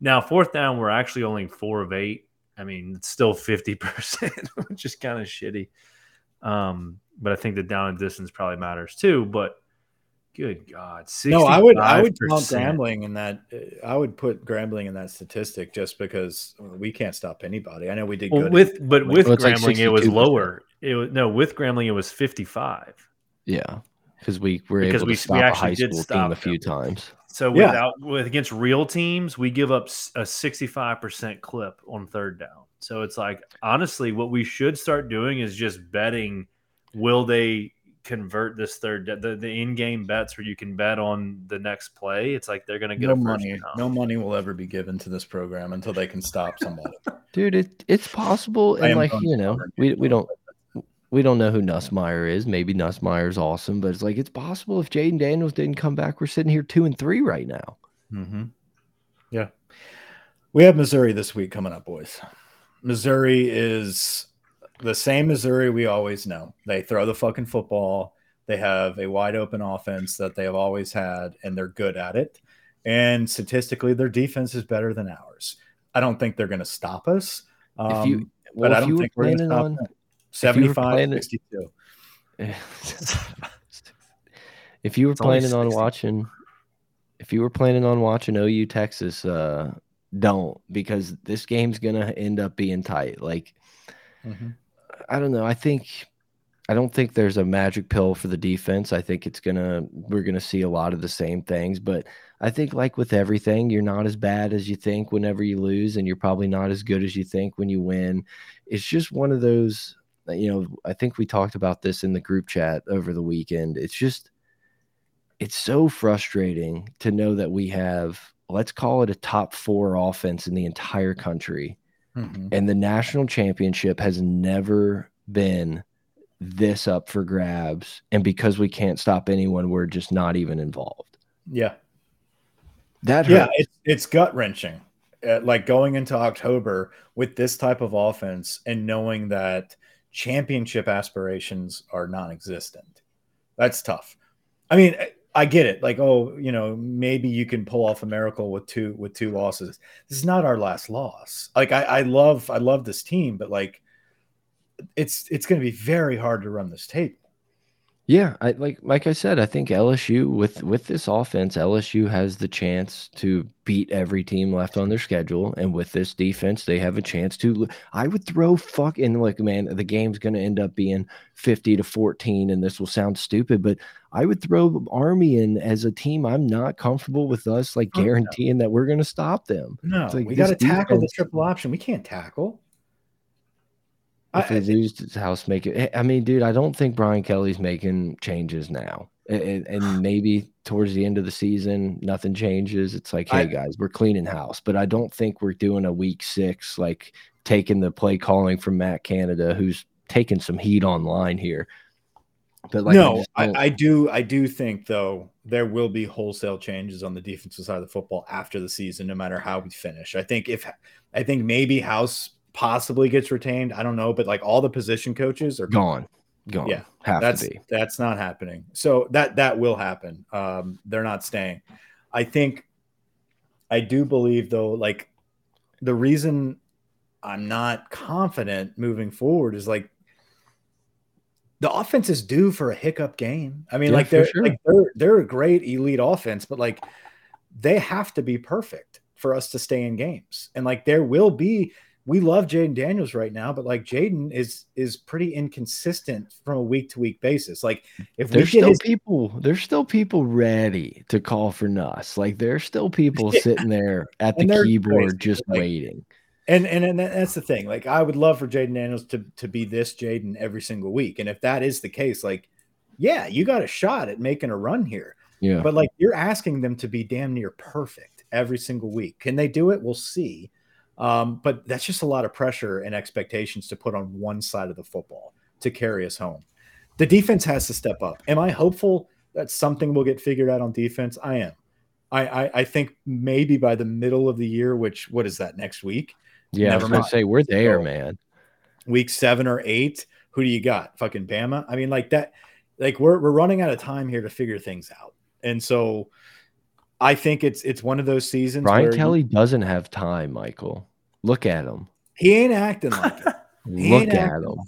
Now, fourth down, we're actually only four of eight. I mean, it's still 50%, (laughs) which is kind of shitty. Um, but I think the down and distance probably matters too. But good God, no, I would I would count Grambling in that. Uh, I would put Grambling in that statistic just because we can't stop anybody. I know we did well, good with, but with well, Grambling like it was lower. It was no with Grambling it was 55. Yeah, because we were because able we, to stop we a high school team a few them. times. So yeah. without with against real teams, we give up a 65% clip on third down. So it's like honestly, what we should start doing is just betting will they convert this third the, the in-game bets where you can bet on the next play it's like they're going to get no money down. no money will ever be given to this program until they can stop somebody (laughs) dude it, it's possible and like you know we, we don't we don't know who Nussmeier is. Maybe Nussmeier's awesome, but it's like it's possible if Jayden Daniels didn't come back, we're sitting here two and three right now. Mm -hmm. Yeah, we have Missouri this week coming up, boys. Missouri is the same Missouri we always know. They throw the fucking football. They have a wide open offense that they have always had, and they're good at it. And statistically, their defense is better than ours. I don't think they're going to stop us. Um, if you, well, but I don't think we're going to stop on, them. 75 62. if you were (laughs) planning on watching if you were planning on watching OU Texas, uh, don't because this game's gonna end up being tight. Like, mm -hmm. I don't know. I think I don't think there's a magic pill for the defense. I think it's gonna we're gonna see a lot of the same things, but I think like with everything, you're not as bad as you think whenever you lose, and you're probably not as good as you think when you win. It's just one of those uh, you know, I think we talked about this in the group chat over the weekend. It's just, it's so frustrating to know that we have, let's call it a top four offense in the entire country. Mm -hmm. And the national championship has never been this up for grabs. And because we can't stop anyone, we're just not even involved. Yeah. That hurts. Yeah, it's, it's gut wrenching. Uh, like going into October with this type of offense and knowing that championship aspirations are non-existent. That's tough. I mean, I get it. Like, oh, you know, maybe you can pull off a miracle with two with two losses. This is not our last loss. Like, I, I love I love this team, but like, it's it's going to be very hard to run this tape. Yeah, I like like I said, I think LSU with with this offense, LSU has the chance to beat every team left on their schedule, and with this defense, they have a chance to. I would throw fuck in like man, the game's going to end up being fifty to fourteen, and this will sound stupid, but I would throw Army in as a team. I'm not comfortable with us like oh, guaranteeing that we're going to stop them. No, like, we got to tackle the triple option. We can't tackle. If they lose house, make it. Eh, I mean, dude, I don't think Brian Kelly's making changes now. And, and, (sighs) maybe towards the end of the season, nothing changes. It's like, hey, I, guys, we're cleaning house. But I don't think we're doing a week six, like taking the play calling from Matt Canada, who's taking some heat online here. But like, no, I, I, I, do, I do think though there will be wholesale changes on the defensive side of the football after the season, no matter how we finish. I think if I think maybe House possibly gets retained. I don't know, but like all the position coaches are gone. Gone. Yeah, Have that's that's not happening. So that that will happen. Um, they're not staying. I think. I do believe though, like the reason I'm not confident moving forward is like the offense is due for a hiccup game. I mean, yeah, like they're sure. like they're they're a great elite offense, but like they have to be perfect for us to stay in games. And like there will be we love Jayden Daniels right now, but like Jayden is is pretty inconsistent from a week to week basis. Like if there's still his... people, there's still people ready to call for Nuss. Like there's still people yeah. sitting there at the keyboard just like, waiting. And, and and that's the thing. Like I would love for Jayden Daniels to to be this Jayden every single week. And if that is the case, like yeah, you got a shot at making a run here. Yeah. But like you're asking them to be damn near perfect every single week. Can they do it? We'll see. Um, but that's just a lot of pressure and expectations to put on one side of the football to carry us home. The defense has to step up. Am I hopeful that something will get figured out on defense? I am. I, I, I think maybe by the middle of the year, which what is that next week? Yeah, Never I was gonna say we're there, so, man. Week seven or eight. Who do you got? Fucking Bama. I mean, like that. Like we're we're running out of time here to figure things out, and so I think it's it's one of those seasons. Brian Kelly you, doesn't have time, Michael. Look at him. He ain't acting like it. (laughs) Look at acting him. like-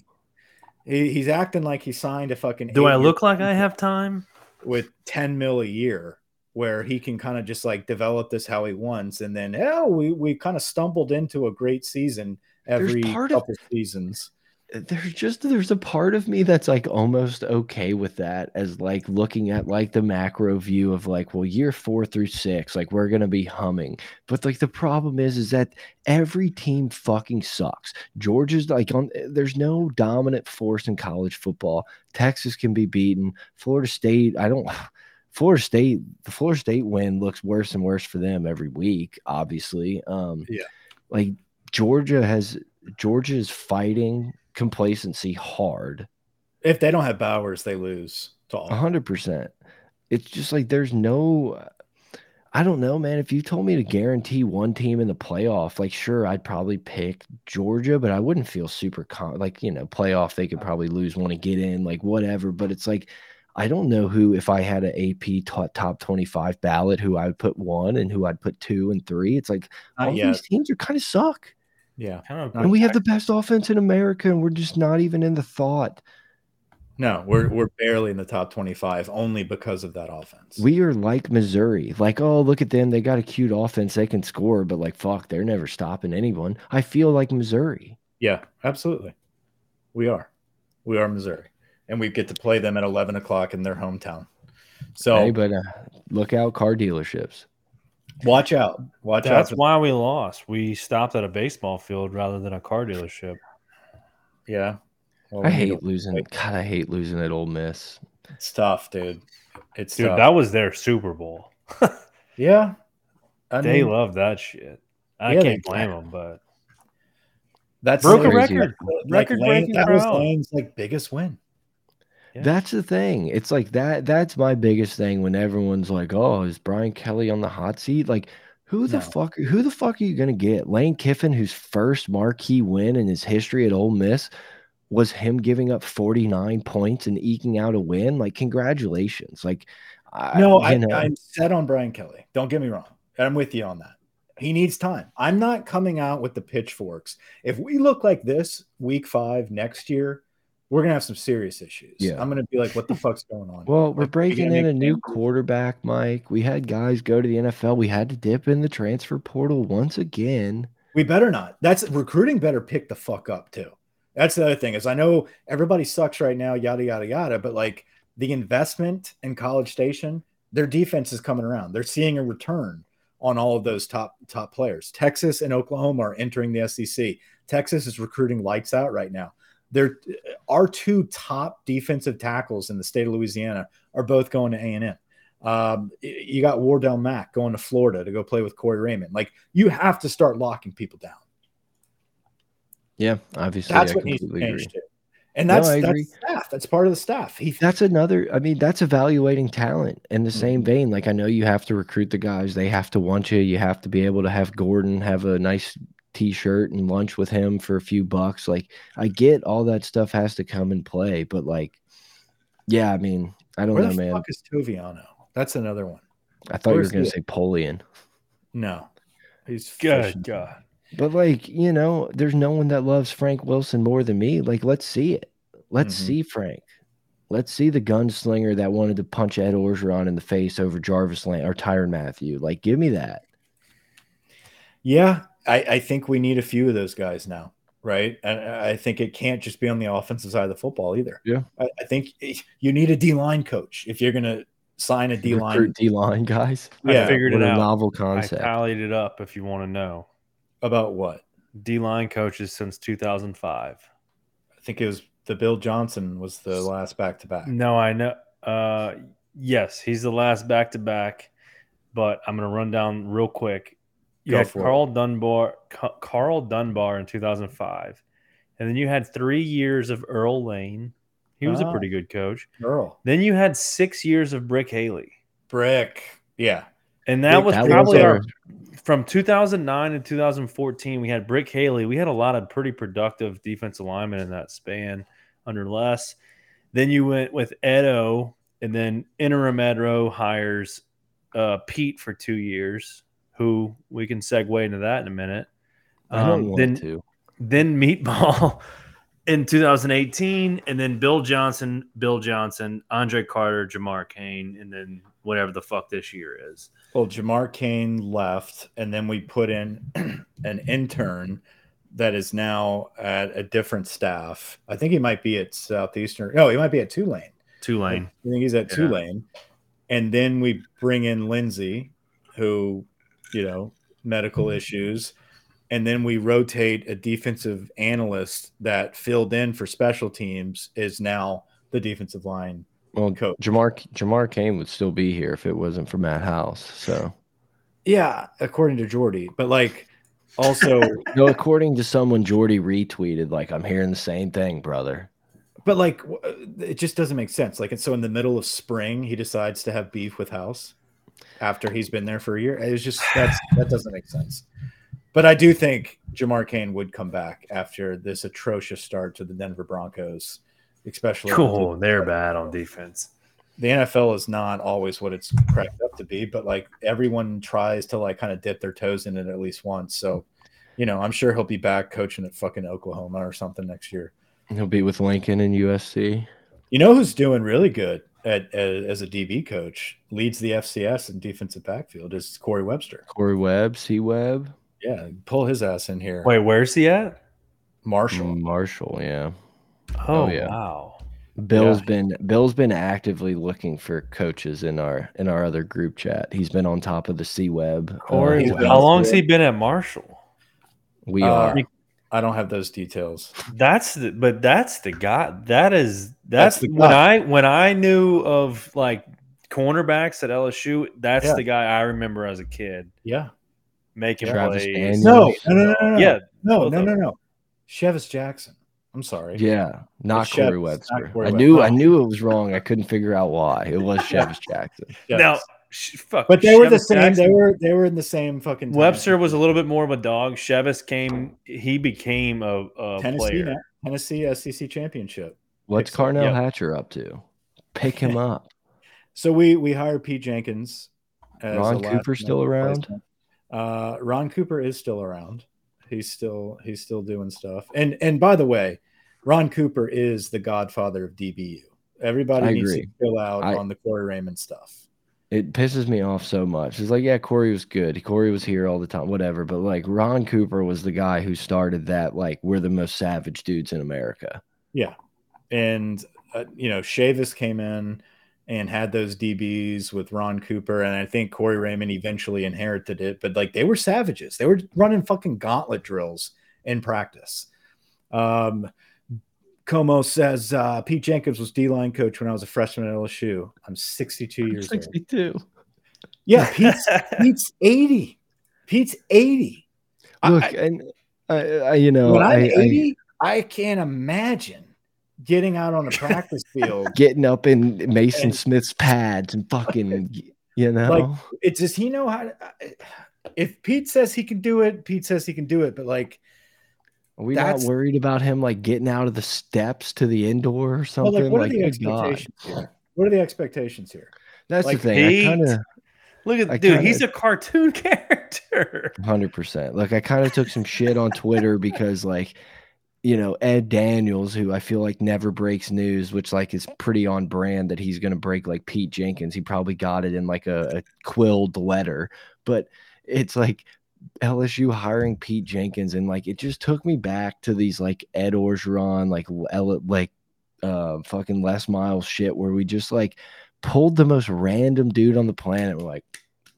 He, he's acting like he signed a fucking. Do I look like I have time? with 10 mil a year where he can kind of just like develop this how he wants and then hell we we kind of stumbled into a great season every part of- couple seasons there's just there's a part of me that's like almost okay with that as like looking at like the macro view of like well year four through six like we're gonna be humming. But like the problem is is that every team fucking sucks. Georgia's like on there's no dominant force in college football. Texas can be beaten. Florida state i don't (sighs) florida state the florida state win looks worse and worse for them every week obviously. Um Yeah. like georgia has georgia is fighting complacency hard. if they don't have bowers they lose to all hundred percent. It's just like there's no I don't know, man. If you told me to guarantee one team in the playoff, like sure, I'd probably pick Georgia, but I wouldn't feel super con like, you know, playoff, they could probably lose one to get in, like whatever. But it's like I don't know who, if I had an AP top, top 25 ballot, who I would put one and who I'd put two and three. It's like Not all yet. these teams are kind of suck. Yeah Kind of And we have the best offense in America, and we're just not even in the thought. no we're we're barely in the top 25 only because of that offense We are like Missouri. Like, oh, look at them. They got a cute offense. They can score, but like, fuck, they're never stopping anyone. I feel like Missouri. yeah absolutely we are we are missouri and we get to play them at 11 o'clock in their hometown so Hey, but uh, look out, car dealerships. Watch out watch That's out That's why we lost. We stopped at a baseball field rather than a car dealership. yeah Well, I hate to- losing. God, I hate losing at Ole Miss. it's tough dude it's Dude, tough. that was their Super Bowl. (laughs) yeah I they mean, love that shit. I Yeah, can't blame do. them, but That's broke a crazy. record. Like Lane, Record-breaking that was. Lane's like biggest win. Yeah. That's the thing. It's like that. That's my biggest thing when everyone's like, "Oh, is Brian Kelly on the hot seat?" Like, who the No. fuck? Who the fuck are you gonna get? Lane Kiffin, whose first marquee win in his history at Ole Miss was him giving up 49 points and eking out a win. Like, congratulations. Like, I, No, I, know, I'm set on Brian Kelly. Don't get me wrong. I'm with you on that. He needs time. I'm not coming out with the pitchforks. If we look like this week five next year, we're gonna have some serious issues. Yeah. I'm gonna be like, what the fuck's going on? Well, we're Like, breaking in a new changes? quarterback, Mike. We had guys go to the NFL. We had to dip in the transfer portal once again. We better not. That's recruiting better pick the fuck up too. That's the other thing is I know everybody sucks right now, yada yada yada, but like the investment in College Station, their defense is coming around. They're seeing a return on all of those top top players. Texas and Oklahoma are entering the SEC. Texas is recruiting lights out right now. They're our two top defensive tackles in the state of Louisiana are both going to A and M. Um, you got Wardell Mack going to Florida to go play with Corey Raymond. Like you have to start locking people down. Yeah, obviously, That's I what needs to change too. And that's I that's staff. That's part of the staff. He That's another. I mean, that's evaluating talent in the same Mhm. vein. Like, I know you have to recruit the guys. They have to want you. You have to be able to have Gordon have a nice T-shirt and lunch with him for a few bucks. Like, I get all that stuff has to come and play, but like, yeah, I mean, I don't where know, the man. fuck is Toviano? That's another one. I thought you were gonna the- say Polian. No, he's good. God. But like, you know, there's no one that loves Frank Wilson more than me. Like, let's see it. Let's Mhm. see Frank. Let's see the gunslinger that wanted to punch Ed Orgeron in the face over Jarvis Land or Tyrann Mathieu. Like, give me that. Yeah, I, I think we need a few of those guys now, right? And I think it can't just be on the offensive side of the football either. Yeah. I, I think you need a D line coach if you're going to sign a D line. Recruit D line guys. Yeah, I figured What it a out. novel I concept. tallied it up if you want to know. About what? D line coaches since 2005. I think it was the Bill Johnson was the last back to back. No, I know. Uh, yes, he's the last back to back, but I'm going to run down real quick. You Go had for it. Carl Dunbar, Carl Dunbar in 2005, and then you had three years of Earl Lane. He was a Ah. pretty good coach. Earl. Then you had six years of Brick Haley, Brick. Yeah. and that Brick- was that probably our- our from 2009 to 2014. We had Brick Haley. We had a lot of pretty productive defensive linemen in that span under Les. Then you went with Edo, and then interim Edo hires uh, Pete for two years, who we can segue into that in a minute. I don't Um, want then to. then Meatball (laughs) in 2018, and then Bill Johnson, Bill Johnson, Andre Carter, Jamar Cain, and then whatever the fuck this year is. Well, Jamar Cain left, and then we put in (clears throat) an intern that is now at a different staff. I think he might be at Southeastern. No, he might be at Tulane. Tulane. I think he's at Yeah. Tulane. And then we bring in Lindsay, who, you know, medical mm-hmm. issues. And then we rotate a defensive analyst that filled in for special teams is now the defensive line. Well, Coach. Jamar Jamar Cain would still be here if it wasn't for Matt House. So, Yeah, according to Jordy. But like also (laughs) no, according to someone, Jordy retweeted like, "I'm hearing the same thing, brother." But like, it just doesn't make sense. Like, and so in the middle of spring, he decides to have beef with House after he's been there for a year. It's just that's that doesn't make sense. But I do think Jamar Cain would come back after this atrocious start to the Denver Broncos, especially. Cool. They're bad on defense. The NFL is not always what it's cracked up to be, but like everyone tries to like kind of dip their toes in it at least once. So, you know, I'm sure he'll be back coaching at fucking Oklahoma or something next year. He'll be with Lincoln and USC. You know who's doing really good at, at as a DB coach, leads the FCS in defensive backfield is Corey Webster. Corey Webb, C Webb, Yeah, pull his ass in here. Wait, where's he at? Marshall. Marshall. Yeah, Oh, Oh, yeah. wow. Bill's Yeah. been Bill's been actively looking for coaches in our in our other group chat. He's been on top of the C Web. Uh, Corey, he's how on long's he been at Marshall? we Uh, are. I don't have those details. That's the, but that's the guy. That is that's, That's the when. I when I knew of like cornerbacks at LSU. That's Yeah. the guy I remember as a kid Yeah. making Travis plays. No, no, no, no, no, no. Yeah, no, no, no, no. Chevis Jackson. I'm sorry. Yeah, not It's Corey Webster. not Corey I knew Oh. I knew it was wrong. I couldn't figure out why. It was (laughs) Yeah. Chevis Jackson. Chevis. Now, sh- fuck. but they were the Chevis same. They were they were in the same fucking. time. Webster was a little bit more of a dog. Chevis came. He became a, a Tennessee, player. Tennessee SEC championship. What's Picks. Carnell Yep. Hatcher up to? Pick him (laughs) up. So we we hired Pete Jenkins. as Ron a last Cooper still around? Uh, Ron Cooper is still around. He's still he's still doing stuff. And and by the way, Ron Cooper is the godfather of DBU. Everybody I needs agree. to chill out I- on the Corey Raymond stuff. It pisses me off so much. It's like, yeah, Corey was good. Corey was here all the time, whatever. But like Ron Cooper was the guy who started that. Like, we're the most savage dudes in America. Yeah, and uh, you know, Chavis came in and had those DBs with Ron Cooper, and I think Corey Raymond eventually inherited it. But like they were savages. They were running fucking gauntlet drills in practice. Um, Como says uh, Pete Jenkins was D line coach when I was a freshman at LSU. I'm 62 years old. 62. Yeah, Pete's, (laughs) Pete's 80. Pete's 80. Look, I- and I, I, you know, when I'm I, I 80, I can't imagine getting out on a practice (laughs) field. getting up in Mason And- Smith's pads and fucking, (laughs) you know, Like, It does he know how to? If Pete says he can do it, Pete says he can do it. But like, are we not worried about him like getting out of the steps to the indoor or well, something? like what like, are the good God. expectations here? What are the expectations here? That's Like, the thing. I kind of. Look at I dude. kinda- He's a cartoon (laughs) character. Hundred percent. Like I kind of took some shit on Twitter because like, you know, Ed Daniels, who I feel like never breaks news, which like is pretty on brand that he's gonna break like Pete Jenkins. He probably got it in like a, a quilled letter, but it's like LSU hiring Pete Jenkins and like it just took me back to these like Ed Orgeron, like L- like uh fucking Les Miles shit where we just like pulled the most random dude on the planet. We're like,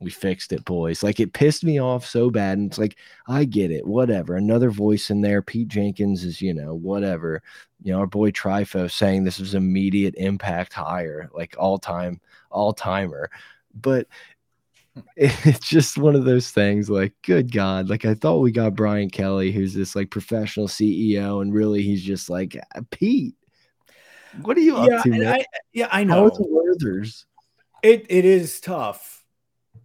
we fixed it, boys. Like it pissed me off so bad. And it's like, I get it, whatever. Another voice in there. Pete Jenkins is, you know, whatever. You know, our boy Trifo saying this was immediate impact higher, like all time, all timer. But (laughs) it's just one of those things like, good God. Like I thought we got Brian Kelly, who's this like professional CEO, and really he's just like uh, Pete. What are you yeah, up to? I, yeah, I know. It it is tough.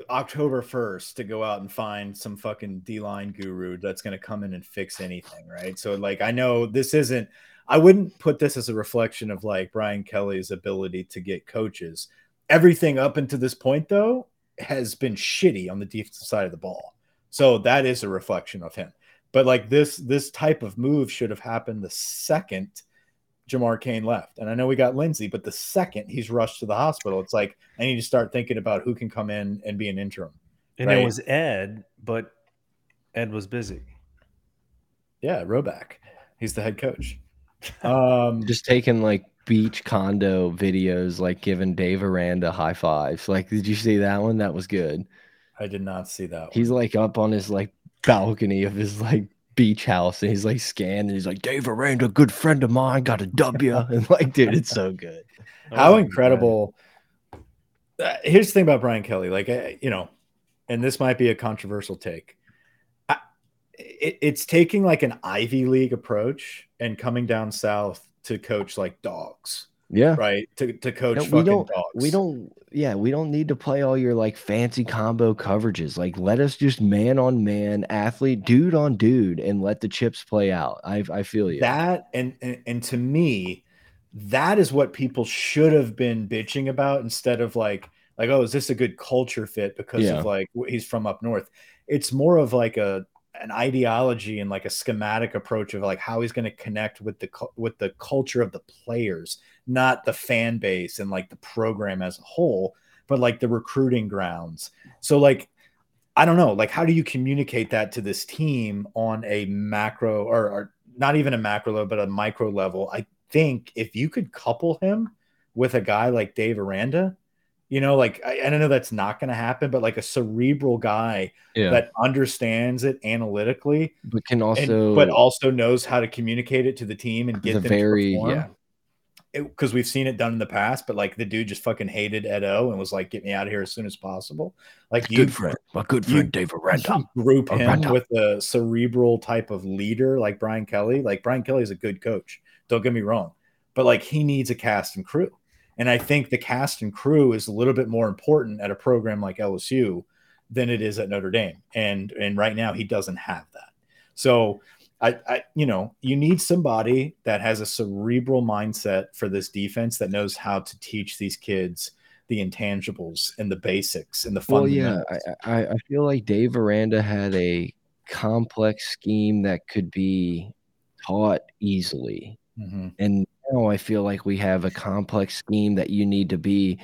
October first to go out and find some fucking D line guru that's going to come in and fix anything, right? So like I know this isn't. I wouldn't put this as a reflection of like Brian Kelly's ability to get coaches. Everything up until this point though has been shitty on the defensive side of the ball. So that is a reflection of him. But like this this type of move should have happened the second Jamar Cain left. And I know we got Lindsey, but the second he's rushed to the hospital, it's like I need to start thinking about who can come in and be an interim. And Right. it was Ed, but Ed was busy. Yeah, Roback. He's the head coach. (laughs) Um, Just taking like beach condo videos, like giving Dave Aranda high fives. Like, did you see that one? That was good. I did not see that. He's like up on his like balcony of his like beach house and he's like scanning. He's like, Dave Aranda, good friend of mine, got a W. (laughs) And like, dude, it's so good. (laughs) how Oh, incredible. Uh, here's the thing about Brian Kelly, like uh, you know, and this might be a controversial take. I, it, it's taking like an Ivy League approach and coming down south to coach like dogs, Yeah. right? To to coach No, we fucking don't dogs. we don't yeah, we don't need to play all your like fancy combo coverages. Like let us just man on man, athlete, dude on dude, and let the chips play out. I I feel you. that and, and and to me that is what people should have been bitching about instead of like like oh is this a good culture fit because Yeah. of like he's from up north it's more of like a an ideology and like a schematic approach of like how he's going to connect with the with the culture of the players not the fan base and like the program as a whole but like the recruiting grounds so like I don't know, like how do you communicate that to this team on a macro or, or not even a macro level, but a micro level? I think if you could couple him with a guy like Dave Aranda, you know, like I, I don't know that's not going to happen, but like a cerebral guy yeah. that understands it analytically, but can and, also but also knows how to communicate it to the team and get the them very to perform yeah. because we've seen it done in the past, but like the dude just fucking hated Ed O and was like, "Get me out of here as soon as possible." Like you, Good friend. My good friend David Aranda. group him with a cerebral type of leader like Brian Kelly. Like Brian Kelly is a good coach. Don't get me wrong, but like he needs a cast and crew, and I think the cast and crew is a little bit more important at a program like LSU than it is at Notre Dame, and and right now he doesn't have that. So I, I, you know, you need somebody that has a cerebral mindset for this defense that knows how to teach these kids the intangibles and the basics and the Well, yeah. I, I I feel like Dave Aranda had a complex scheme that could be taught easily. Mhm. And now I feel like we have a complex scheme that you need to be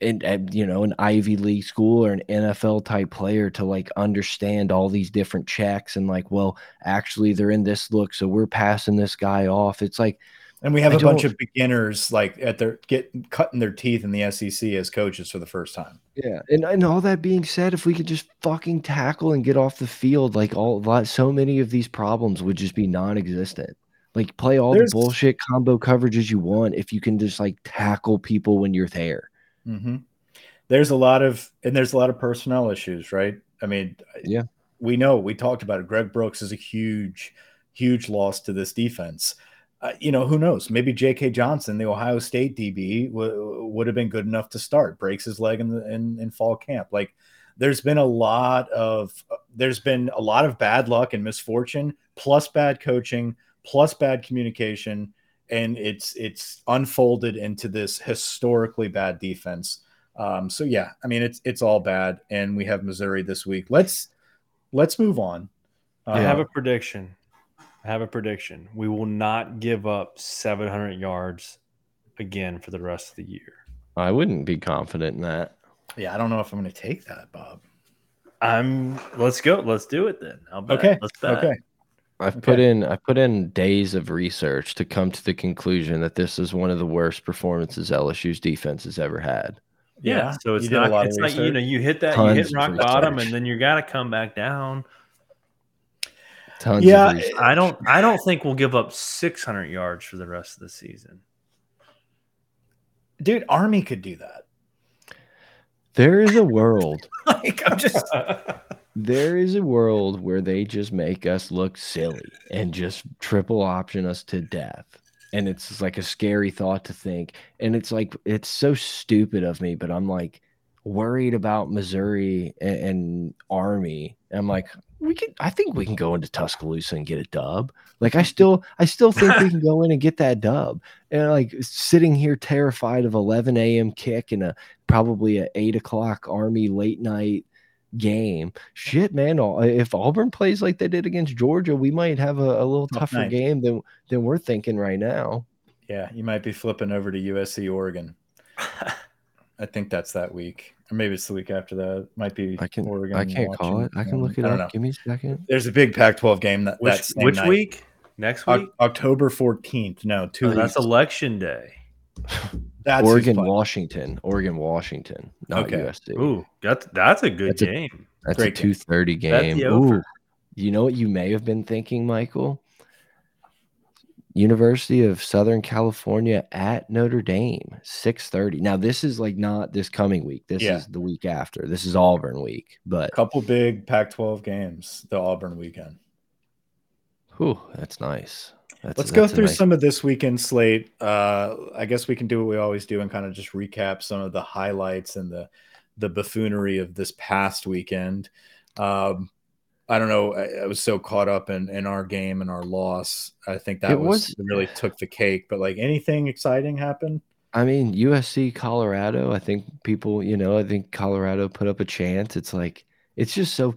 in, at, you know, an Ivy League school or an NFL type player to like understand all these different checks and like, well, actually they're in this look, so we're passing this guy off. It's like, And we have I a bunch of beginners like at their get cutting their teeth in the SEC as coaches for the first time. Yeah, and and all that being said, if we could just fucking tackle and get off the field, like all lot, so many of these problems would just be non-existent. Like play all There's- the bullshit combo coverages you want if you can just like tackle people when you're there. Mhm. There's a lot of and there's a lot of personnel issues, right? I mean, Yeah. we know we talked about it. Greg Brooks is a huge, huge loss to this defense. Uh, you know, who knows? Maybe J.K. Johnson, the Ohio State DB, would have been good enough to start. Breaks his leg in the in, in fall camp. Like, there's been a lot of there's been a lot of bad luck and misfortune, plus bad coaching, plus bad communication, and it's it's unfolded into this historically bad defense. Um, so yeah, I mean it's it's all bad, and we have Missouri this week. Let's let's move on. I Uh, have a prediction. I have a prediction. We will not give up 700 yards again for the rest of the year. I wouldn't be confident in that. yeah, I don't know if I'm going to take that, Bob. I'm. Let's go. Let's do it then. I'll bet. Okay, Let's bet. okay. I've put in I put in days of research to come to the conclusion that this is one of the worst performances LSU's defense has ever had. Yeah. So it's you not. It's like you know you hit that. Tons you hit rock bottom, and then you got to come back down. Tons Yeah, of. I don't. I don't think we'll give up 600 yards for the rest of the season. dude. Army could do that. There is a world (laughs) like I'm just (laughs) There is a world where they just make us look silly and just triple option us to death. And it's like a scary thought to think. And it's like, it's so stupid of me, but I'm like worried about Missouri and, and Army. And I'm like, we can, I think we can go into Tuscaloosa and get a dub. Like, I still, I still think we can go in and get that dub. And like sitting here terrified of 11 a.m. kick and a probably a eight o'clock Army late night game. Shit, man. If Auburn plays like they did against Georgia, we might have a, a little Tough tougher night. game than than we're thinking right now. Yeah, you might be flipping over to USC Oregon. (laughs) I think that's that week, or maybe it's the week after that. Might be I can Oregon. I can't call it. I can look it up. know. Give me a second. There's a big Pac-12 game that Which that same which night. week? Next Oc- week? October 14th. No, two Oh, weeks. that's election day. (laughs) That's Oregon. Washington, Oregon, Washington, not Okay. USC. Ooh, that's that's a good That's a- game. That's great a game. two thirty That's game. the over. Ooh, you know what you may have been thinking, Michael? University of Southern California at Notre Dame, six thirty. Now this is like not this coming week. This Yeah. is the week after. This is Auburn week. But a couple big Pac-12 games the Auburn weekend. whew, that's nice. That's, Let's go that's a through nice- some of this weekend slate. Uh, I guess we can do what we always do and kind of just recap some of the highlights and the the buffoonery of this past weekend. Um, I don't know. I, I was so caught up in in our game and our loss. I think that was, was- really took the cake. But like anything exciting happened? I mean, USC, Colorado. I think people, you know, I think Colorado put up a chance. It's like it's just so,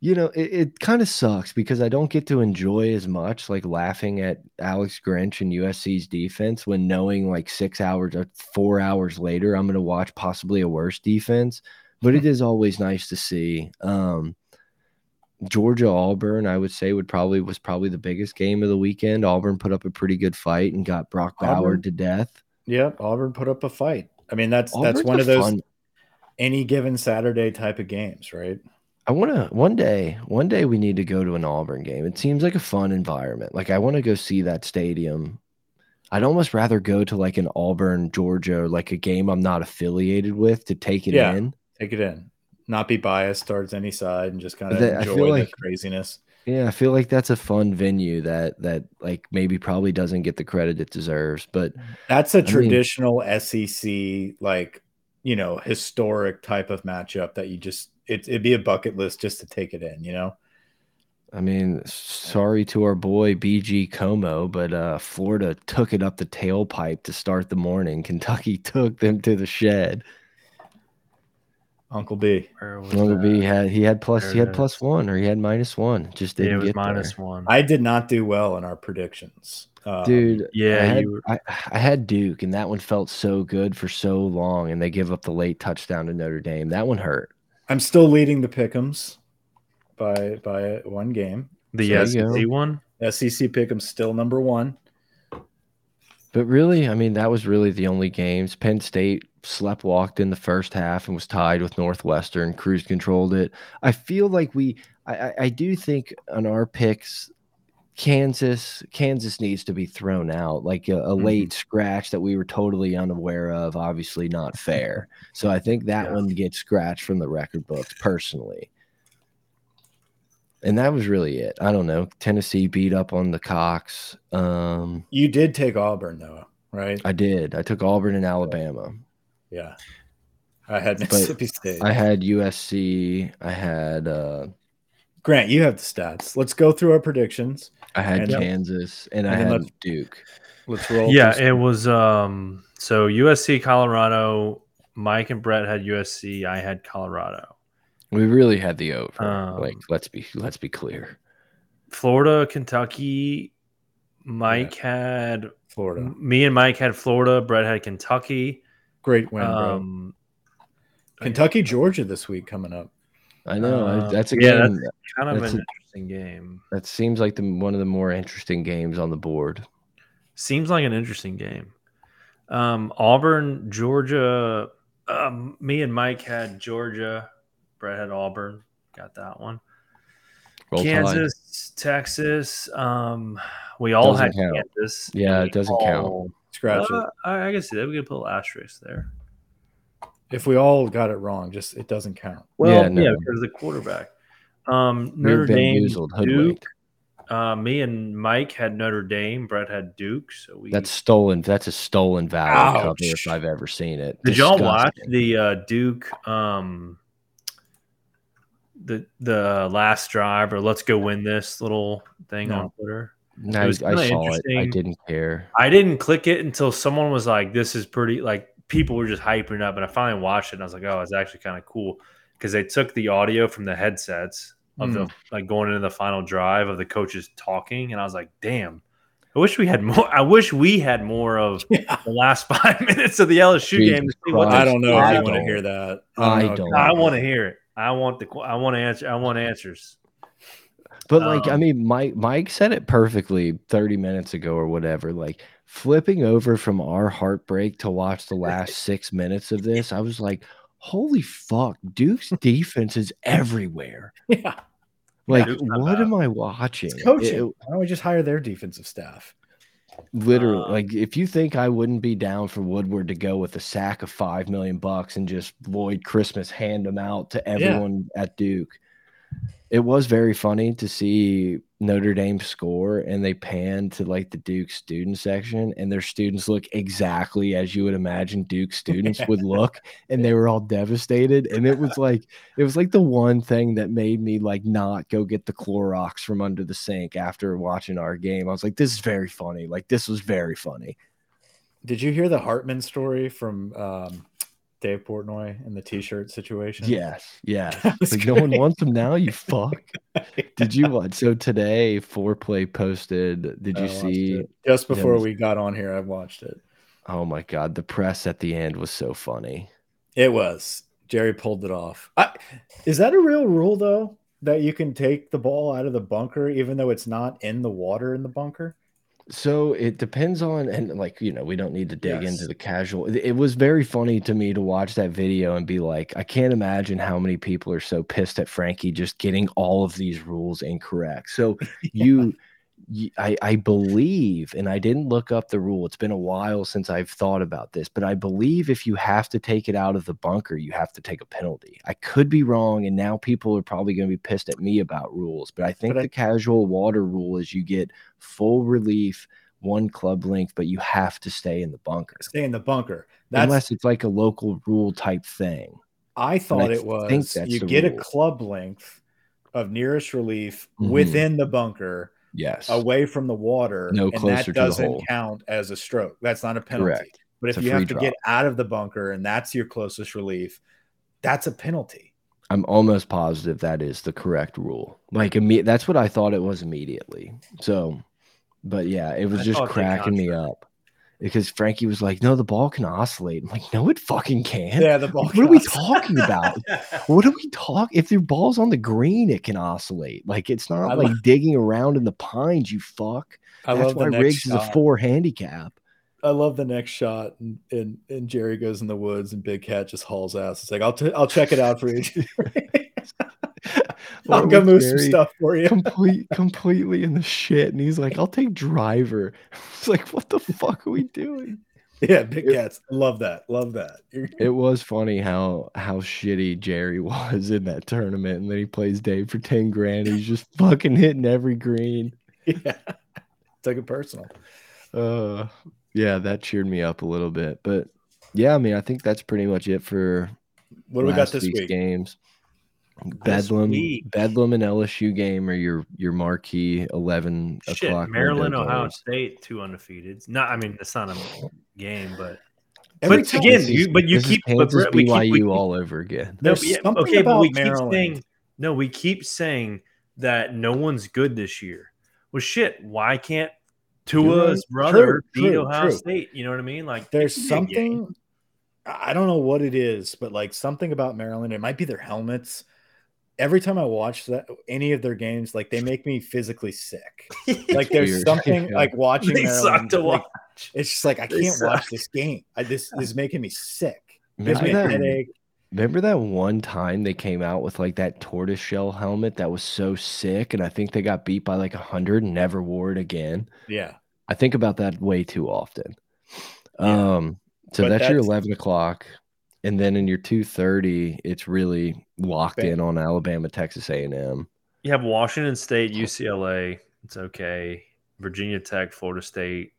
you know, it, it kind of sucks because I don't get to enjoy as much like laughing at Alex Grinch and USC's defense when knowing like six hours or four hours later I'm going to watch possibly a worse defense. But it is always nice to see. Um, Georgia Auburn, I would say, would probably was probably the biggest game of the weekend. Auburn put up a pretty good fight and got Brock Auburn- Bauer to death. Yeah, Auburn put up a fight. I mean, that's that's one of those fun- any given Saturday type of games, right? I want to one day, one day we need to go to an Auburn game. It seems like a fun environment. Like I want to go see that stadium. I'd almost rather go to like an Auburn, Georgia, like a game I'm not affiliated with to take it Yeah. in. Take it in, not be biased towards any side, and just kind of I enjoy the like- craziness. Yeah, I feel like that's a fun venue that that like maybe probably doesn't get the credit it deserves. But That's a mean- traditional SEC, like you know, historic type of matchup that you just it, it'd be a bucket list just to take it in, you know. I mean, sorry to our boy BG Como, but uh, Florida took it up the tailpipe to start the morning. (laughs) Kentucky took them to the shed. Uncle B. Uncle that? B had he had plus he it had plus one or he had minus one. Just didn't it was get minus there. one. I did not do well in our predictions, um, Dude. yeah, I had, were- I, I had Duke, and that one felt so good for so long, and they give up the late touchdown to Notre Dame. That one hurt. I'm still leading the pickums by by one game. the there you SEC one. SEC pickums still number one. But really, I mean, that was really the only games. Penn State slept walked in the first half and was tied with Northwestern. Cruise controlled it. I feel like we, I, I, I do think on our picks, Kansas, Kansas needs to be thrown out. Like a, a late scratch that we were totally unaware of. Obviously, not fair. So I think that Yeah. one gets scratched from the record books personally. And that was really it. I don't know. Tennessee beat up on the Cox. Um, You did take Auburn though, right? I did. I took Auburn and Alabama. yeah. I had (laughs) Mississippi State. I had USC. I had uh Grant, you have the stats. Let's go through our predictions. I had And- Kansas and, and I then had Duke. Let's roll. Yeah, through it was um so USC Colorado, Mike and Brett had USC, I had Colorado. We really had the over. Um, like let's be let's be clear. Florida, Kentucky, Mike had Florida. me and Mike had Florida, Brett had Kentucky. Great win, bro. Um Kentucky, Georgia this week coming up. I know. I- um, that's a yeah, game kind of That's an a- interesting game. that seems like the one of the more interesting games on the board. Seems like an interesting game. Um, Auburn, Georgia. Um, me and Mike had Georgia. Brett had Auburn. Got that one. Roll Tide. Kansas, Texas. Um, we all Doesn't had count. Kansas. Yeah, it doesn't we count. Scratch Uh, it. I, I can see that. We could put a little asterisk there. If we all got it wrong, just it doesn't count. Well, Yeah, yeah, no. because the quarterback. Um, Notre Dame, Duke. Uh, me and Mike had Notre Dame. Brett had Duke. So we. That's stolen. That's a stolen value Ouch. cover if I've ever seen it. Did y'all watch the uh, Duke um the the last drive or let's go win this little thing No. on Twitter? No, it was I kinda saw it. I didn't care. I didn't click it until someone was like, "This is pretty." Like people were just hyping up, and I finally watched it, and I was like, "Oh, it's actually kind of cool." because they took the audio from the headsets of the Mm. like going into the final drive of the coaches talking, and I was like, damn. I wish we had more. I wish we had more of (laughs) Yeah. the last (laughs) five minutes of the LSU Jesus game. To see what I don't know if I you want to hear that. I know don't. you I wanna hear hear it. I want the. I want to answer. I want answers. But like, I Um, mean, Mike Mike said it perfectly 30 minutes ago or whatever. Like flipping over from our heartbreak to watch the last (laughs) six minutes of this, I was like, holy fuck, Duke's defense is everywhere. Yeah. Like, not what am I watching? It's coaching. It- Why don't we just hire their defensive staff? literally, Um, like, if you think I wouldn't be down for Woodward to go with a sack of five million bucks and just Lloyd Christmas hand them out to everyone at Duke, it was very funny to see Notre Dame score and they pan to like the Duke student section and their students look exactly as you would imagine Duke (laughs) students would look and they were all devastated and it was like it was like the one thing that made me like not go get the Clorox from under the sink after watching our game. I was like this is very funny. Like this was very funny. Did you hear the Hartman story from um, Dave Portnoy and the T-shirt situation? Yes. Yeah. Like (laughs) no one wants them now, you fuck. (laughs) Did you watch? So today, Foreplay posted. Did I you see? it. Just before we got on here, I watched it. Oh my god, the press at the end was so funny. It was Jerry pulled it off. I, is that a real rule though? That you can take the ball out of the bunker even though it's not in the water in the bunker? So it depends on, and like you know, we don't need to dig Yes. into the casual. It, it was very funny to me to watch that video and be like, I can't imagine how many people are so pissed at Frankie just getting all of these rules incorrect. So (laughs) you, you I, I believe, and I didn't look up the rule. It's been a while since I've thought about this, but I believe if you have to take it out of the bunker, you have to take a penalty. I could be wrong, and now people are probably going to be pissed at me about rules, but I think But I- the casual water rule is you get full relief, one club length, but you have to stay in the bunker. Stay in the bunker. That's Unless it's like a local rule type thing. I thought I it was you get a club length of nearest relief Mhm. within the bunker Yes. away from the water No and closer that doesn't count as a stroke. That's not a penalty. Correct. But if you have free to drop. get out of the bunker and that's your closest relief, that's a penalty. I'm almost positive that is the correct rule. Like imme- that's what I thought it was immediately. So, but yeah, it was I just cracking me up because Frankie was like, "No, the ball can oscillate." I'm like, "No, it fucking can." Yeah, the ball. (laughs) What are we talking about? What are we talking? If your ball's on the green, it can oscillate. Like it's not I like lo- digging around in the pines. You fuck. I That's love why the next Riggs is a four handicap. I love the next shot, and, and and Jerry goes in the woods, and Big Cat just hauls ass. It's like I'll t- I'll check it out for you. (laughs) (laughs) I'll go move some stuff for you. Complete, (laughs) completely in the shit, and he's like, "I'll take driver." (laughs) It's like, what the fuck are we doing? Yeah, Big Cats. Love that. Love that. (laughs) It was funny how how shitty Jerry was in that tournament, and then he plays Dave for ten grand. He's just fucking hitting every green. yeah, took it personal. Uh, yeah, that cheered me up a little bit. But yeah, I mean, I think that's pretty much it for What do we got this week? games. This Bedlam. Bedlam, and LSU game are your your marquee eleven Shit, o'clock. Maryland, Ohio games. State, two undefeated. No, I mean it's not a game, but Every but again, This you but you keep but Brett, we keep, BYU we keep- all over again. No, yeah, okay, but about we keep Maryland. saying no. We keep saying that no one's good this year. Well, shit, why can't Tua's True, brother beat true, Ohio true. State? You know what I mean? Like There's it could be a game. something. I don't know what it is, but like something about Maryland. It might be their helmets. Every time I watch that any of their games, like they make me physically sick. (laughs) Like there's Weird. (laughs) something Yeah. like watching they suck to like, watch. it's just like I They can't watch this game. I, this, this (laughs) is making me sick. Gives Remember me a that, headache. remember that one time they came out with like that tortoise shell helmet that was so sick, and I think they got beat by like a hundred and never wore it again. Yeah. I think about that way too often. Yeah. Um, so But that's, your eleven o'clock, and then in your two thirty, it's really locked Bam. in on Alabama, Texas A and M. You have Washington State, UCLA. It's okay. Virginia Tech, Florida State.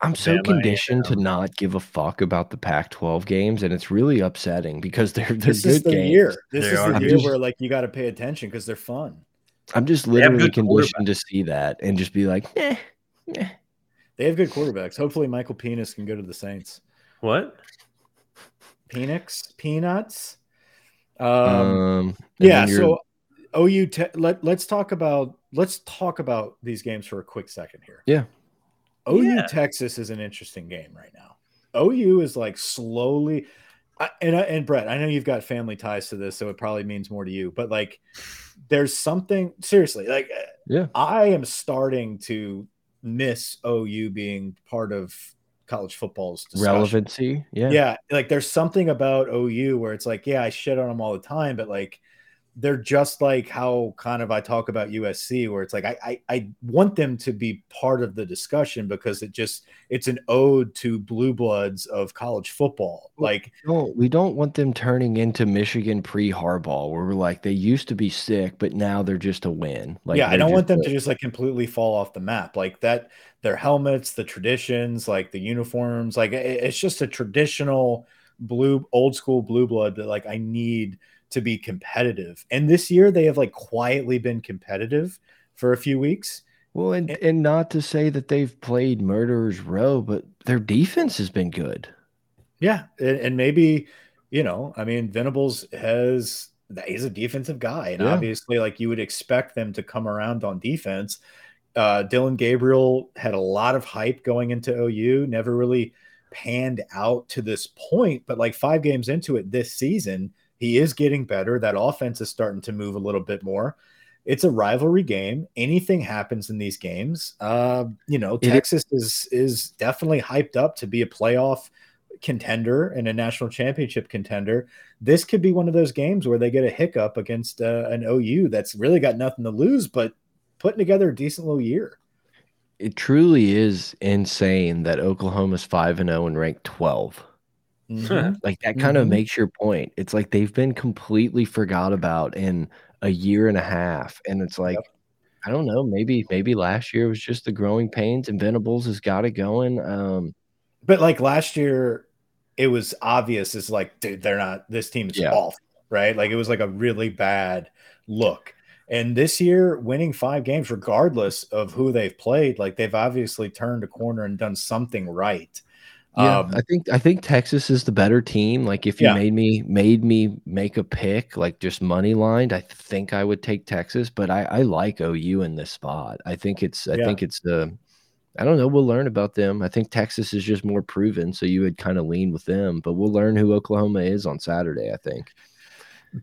I'm so Bama, conditioned to A&M. not give a fuck about the Pac-12 games, and it's really upsetting because they're they're This good is the games. year. This They is are the good. year I'm where like you got to pay attention because they're fun. I'm just literally conditioned to see that and just be like, eh, eh. They have good quarterbacks. Hopefully, Michael Penis can go to the Saints. What? Penix, peanuts. Um, um yeah. So OU, let let's talk about let's talk about these games for a quick second here. Yeah. OU yeah. Texas is an interesting game right now. OU is like slowly, and and Brett, I know you've got family ties to this, so it probably means more to you. But like, there's something seriously like, yeah, I am starting to miss OU being part of college football's discussion. relevancy. Yeah, yeah, like there's something about OU where it's like, yeah, I shit on them all the time, but like they're just like how kind of I talk about USC, where it's like I, I, I want them to be part of the discussion because it just it's an ode to blue bloods of college football. Like no, we don't want them turning into Michigan pre Harbaugh, where we're like they used to be sick, but now they're just a win. Like yeah, I don't want them to just like completely fall off the map like that. Their helmets, the traditions, like the uniforms, like it's just a traditional blue old school blue blood that like I need to be competitive. And this year they have like quietly been competitive for a few weeks. Well, and, and not to say that they've played murderers row, but their defense has been good. Yeah, and, and maybe you know, I mean, Venables has he's a defensive guy, and yeah. obviously, like you would expect them to come around on defense. Uh, Dillon Gabriel had a lot of hype going into OU, never really panned out to this point, but like five games into it this season, he is getting better. That offense is starting to move a little bit more. It's a rivalry game. Anything happens in these games. Uh, you know, Texas is is definitely hyped up to be a playoff contender and a national championship contender. This could be one of those games where they get a hiccup against uh, an OU that's really got nothing to lose, but putting together a decent little year. It truly is insane that Oklahoma's 5 and 0 and ranked 12. Mm-hmm. (laughs) like that kind of mm-hmm. makes your point. It's like they've been completely forgot about in a year and a half. And it's like, yep. I don't know, maybe maybe last year was just the growing pains and Venables has got it going. Um, but like last year it was obvious it's like, dude, they're not this team is yeah. off, right? Like it was like a really bad look. And this year, winning five games, regardless of who they've played, like they've obviously turned a corner and done something right. Yeah, um, I think I think Texas is the better team. Like if you yeah. made me made me make a pick, like just money lined, I think I would take Texas. But I, I like OU in this spot. I think it's I yeah. think it's the I don't know. We'll learn about them. I think Texas is just more proven, so you would kind of lean with them. But we'll learn who Oklahoma is on Saturday. I think.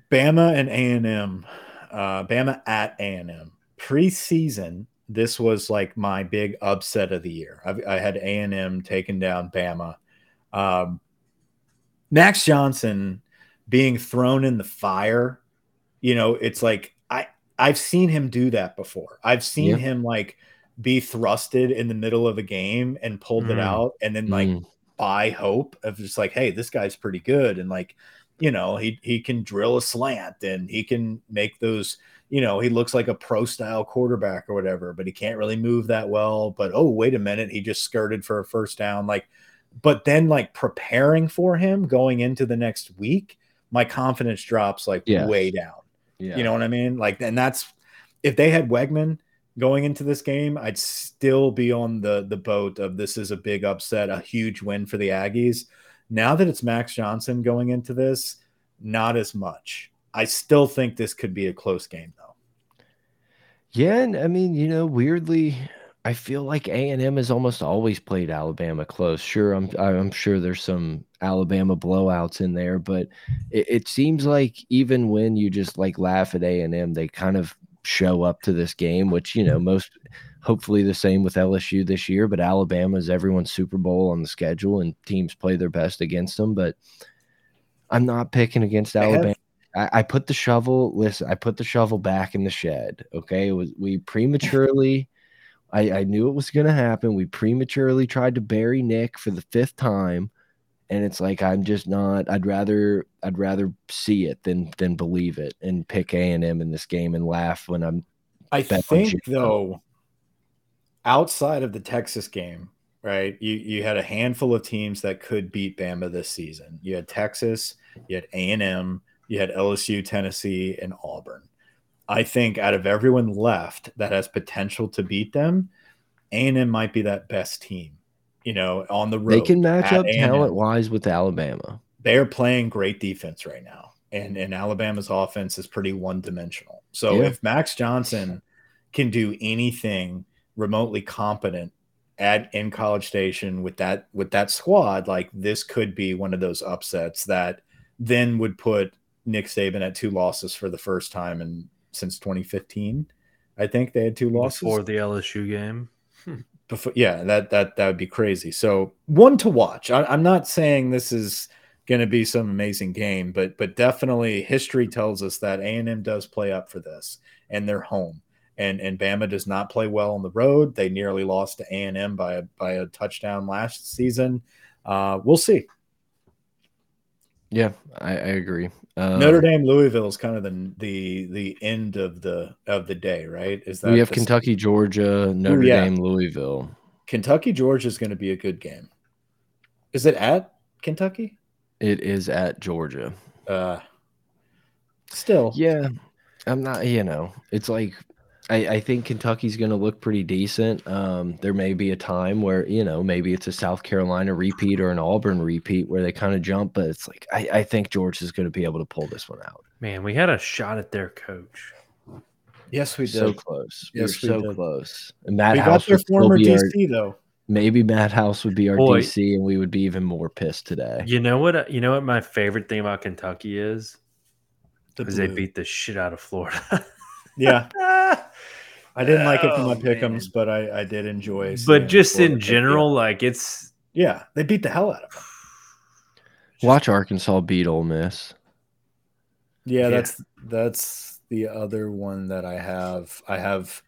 Bama and A and M, uh, Bama at A and M preseason this was like my big upset of the year. I, I had A and M taking down Bama. Um, Max Johnson being thrown in the fire. You know, it's like I I've seen him do that before. I've seen yeah. him like be thrusted in the middle of a game and pulled mm. it out, and then like mm. buy hope of just like, hey, this guy's pretty good, and like, you know, he he can drill a slant and he can make those you know, he looks like a pro style quarterback or whatever, but he can't really move that well. But oh, wait a minute, he just skirted for a first down. Like, but then like preparing for him going into the next week, my confidence drops like yes. way down. Yeah. You know what I mean? Like, and that's if they had Weigman going into this game, I'd still be on the the boat of this is a big upset, a huge win for the Aggies. Now that it's Max Johnson going into this, not as much. I still think this could be a close game. Yeah, and I mean, you know, weirdly, I feel like A and M has almost always played Alabama close. Sure, I'm I'm sure there's some Alabama blowouts in there, but it, it seems like even when you just like laugh at A and M, they kind of show up to this game, which you know most hopefully the same with LSU this year. But Alabama is everyone's Super Bowl on the schedule, and teams play their best against them. But I'm not picking against Alabama. I, I put the shovel. Listen, I put the shovel back in the shed. Okay, it was we (laughs) prematurely. I, I knew it was going to happen. We prematurely tried to bury Nick for the fifth time, and it's like I'm just not. I'd rather I'd rather see it than than believe it and pick A and M in this game and laugh when I'm. I think though, outside of the Texas game, right? You you had a handful of teams that could beat Bama this season. You had Texas, you had A and M, you had LSU, Tennessee, and Auburn. I think out of everyone left that has potential to beat them, A&M might be that best team. You know, on the road. They can match up talent wise with Alabama. They're playing great defense right now. and and Alabama's offense is pretty one dimensional. So Yeah. if Max Johnson can do anything remotely competent at in College Station with that with that squad, like this could be one of those upsets that then would put Nick Saban at two losses for the first time in since 2015. I think they had two losses. before the LSU game. (laughs) before yeah that that that would be crazy. So one to watch. I, i'm not saying this is going to be some amazing game but but definitely history tells us that a&m does play up for this and they're home. And and bama does not play well on the road. They nearly lost to a&m by a by a touchdown last season. Uh we'll see. Yeah, I, I agree. Um, notre dame louisville is kind of the the the end of the of the day right is that we have Kentucky, Georgia, Notre yeah. Dame, Louisville. kentucky georgia is going to be a good game is it at kentucky It is at Georgia. uh still Yeah, I'm not. You know, it's like I, I think Kentucky's going to look pretty decent. Um, there may be a time where you know maybe it's a South Carolina repeat or an Auburn repeat where they kind of jump, but it's like I, I think is going to be able to pull this one out. Man, we had a shot at their coach. yes we did So close. Yes, we we were did. so close. And Matt we got their former be our, dc though maybe Matt House would be our Boy. DC, and we would be even more pissed today. You know what? You know what my favorite thing about Kentucky is? the Because they beat the shit out of Florida. yeah (laughs) i didn't like it for my Oh, pickums man. but i i did enjoy seeing but just in take general, like it's yeah they beat the hell out of them (sighs) Watch Arkansas beat Ole Miss. yeah, Yeah. that's that's the other one that i have i have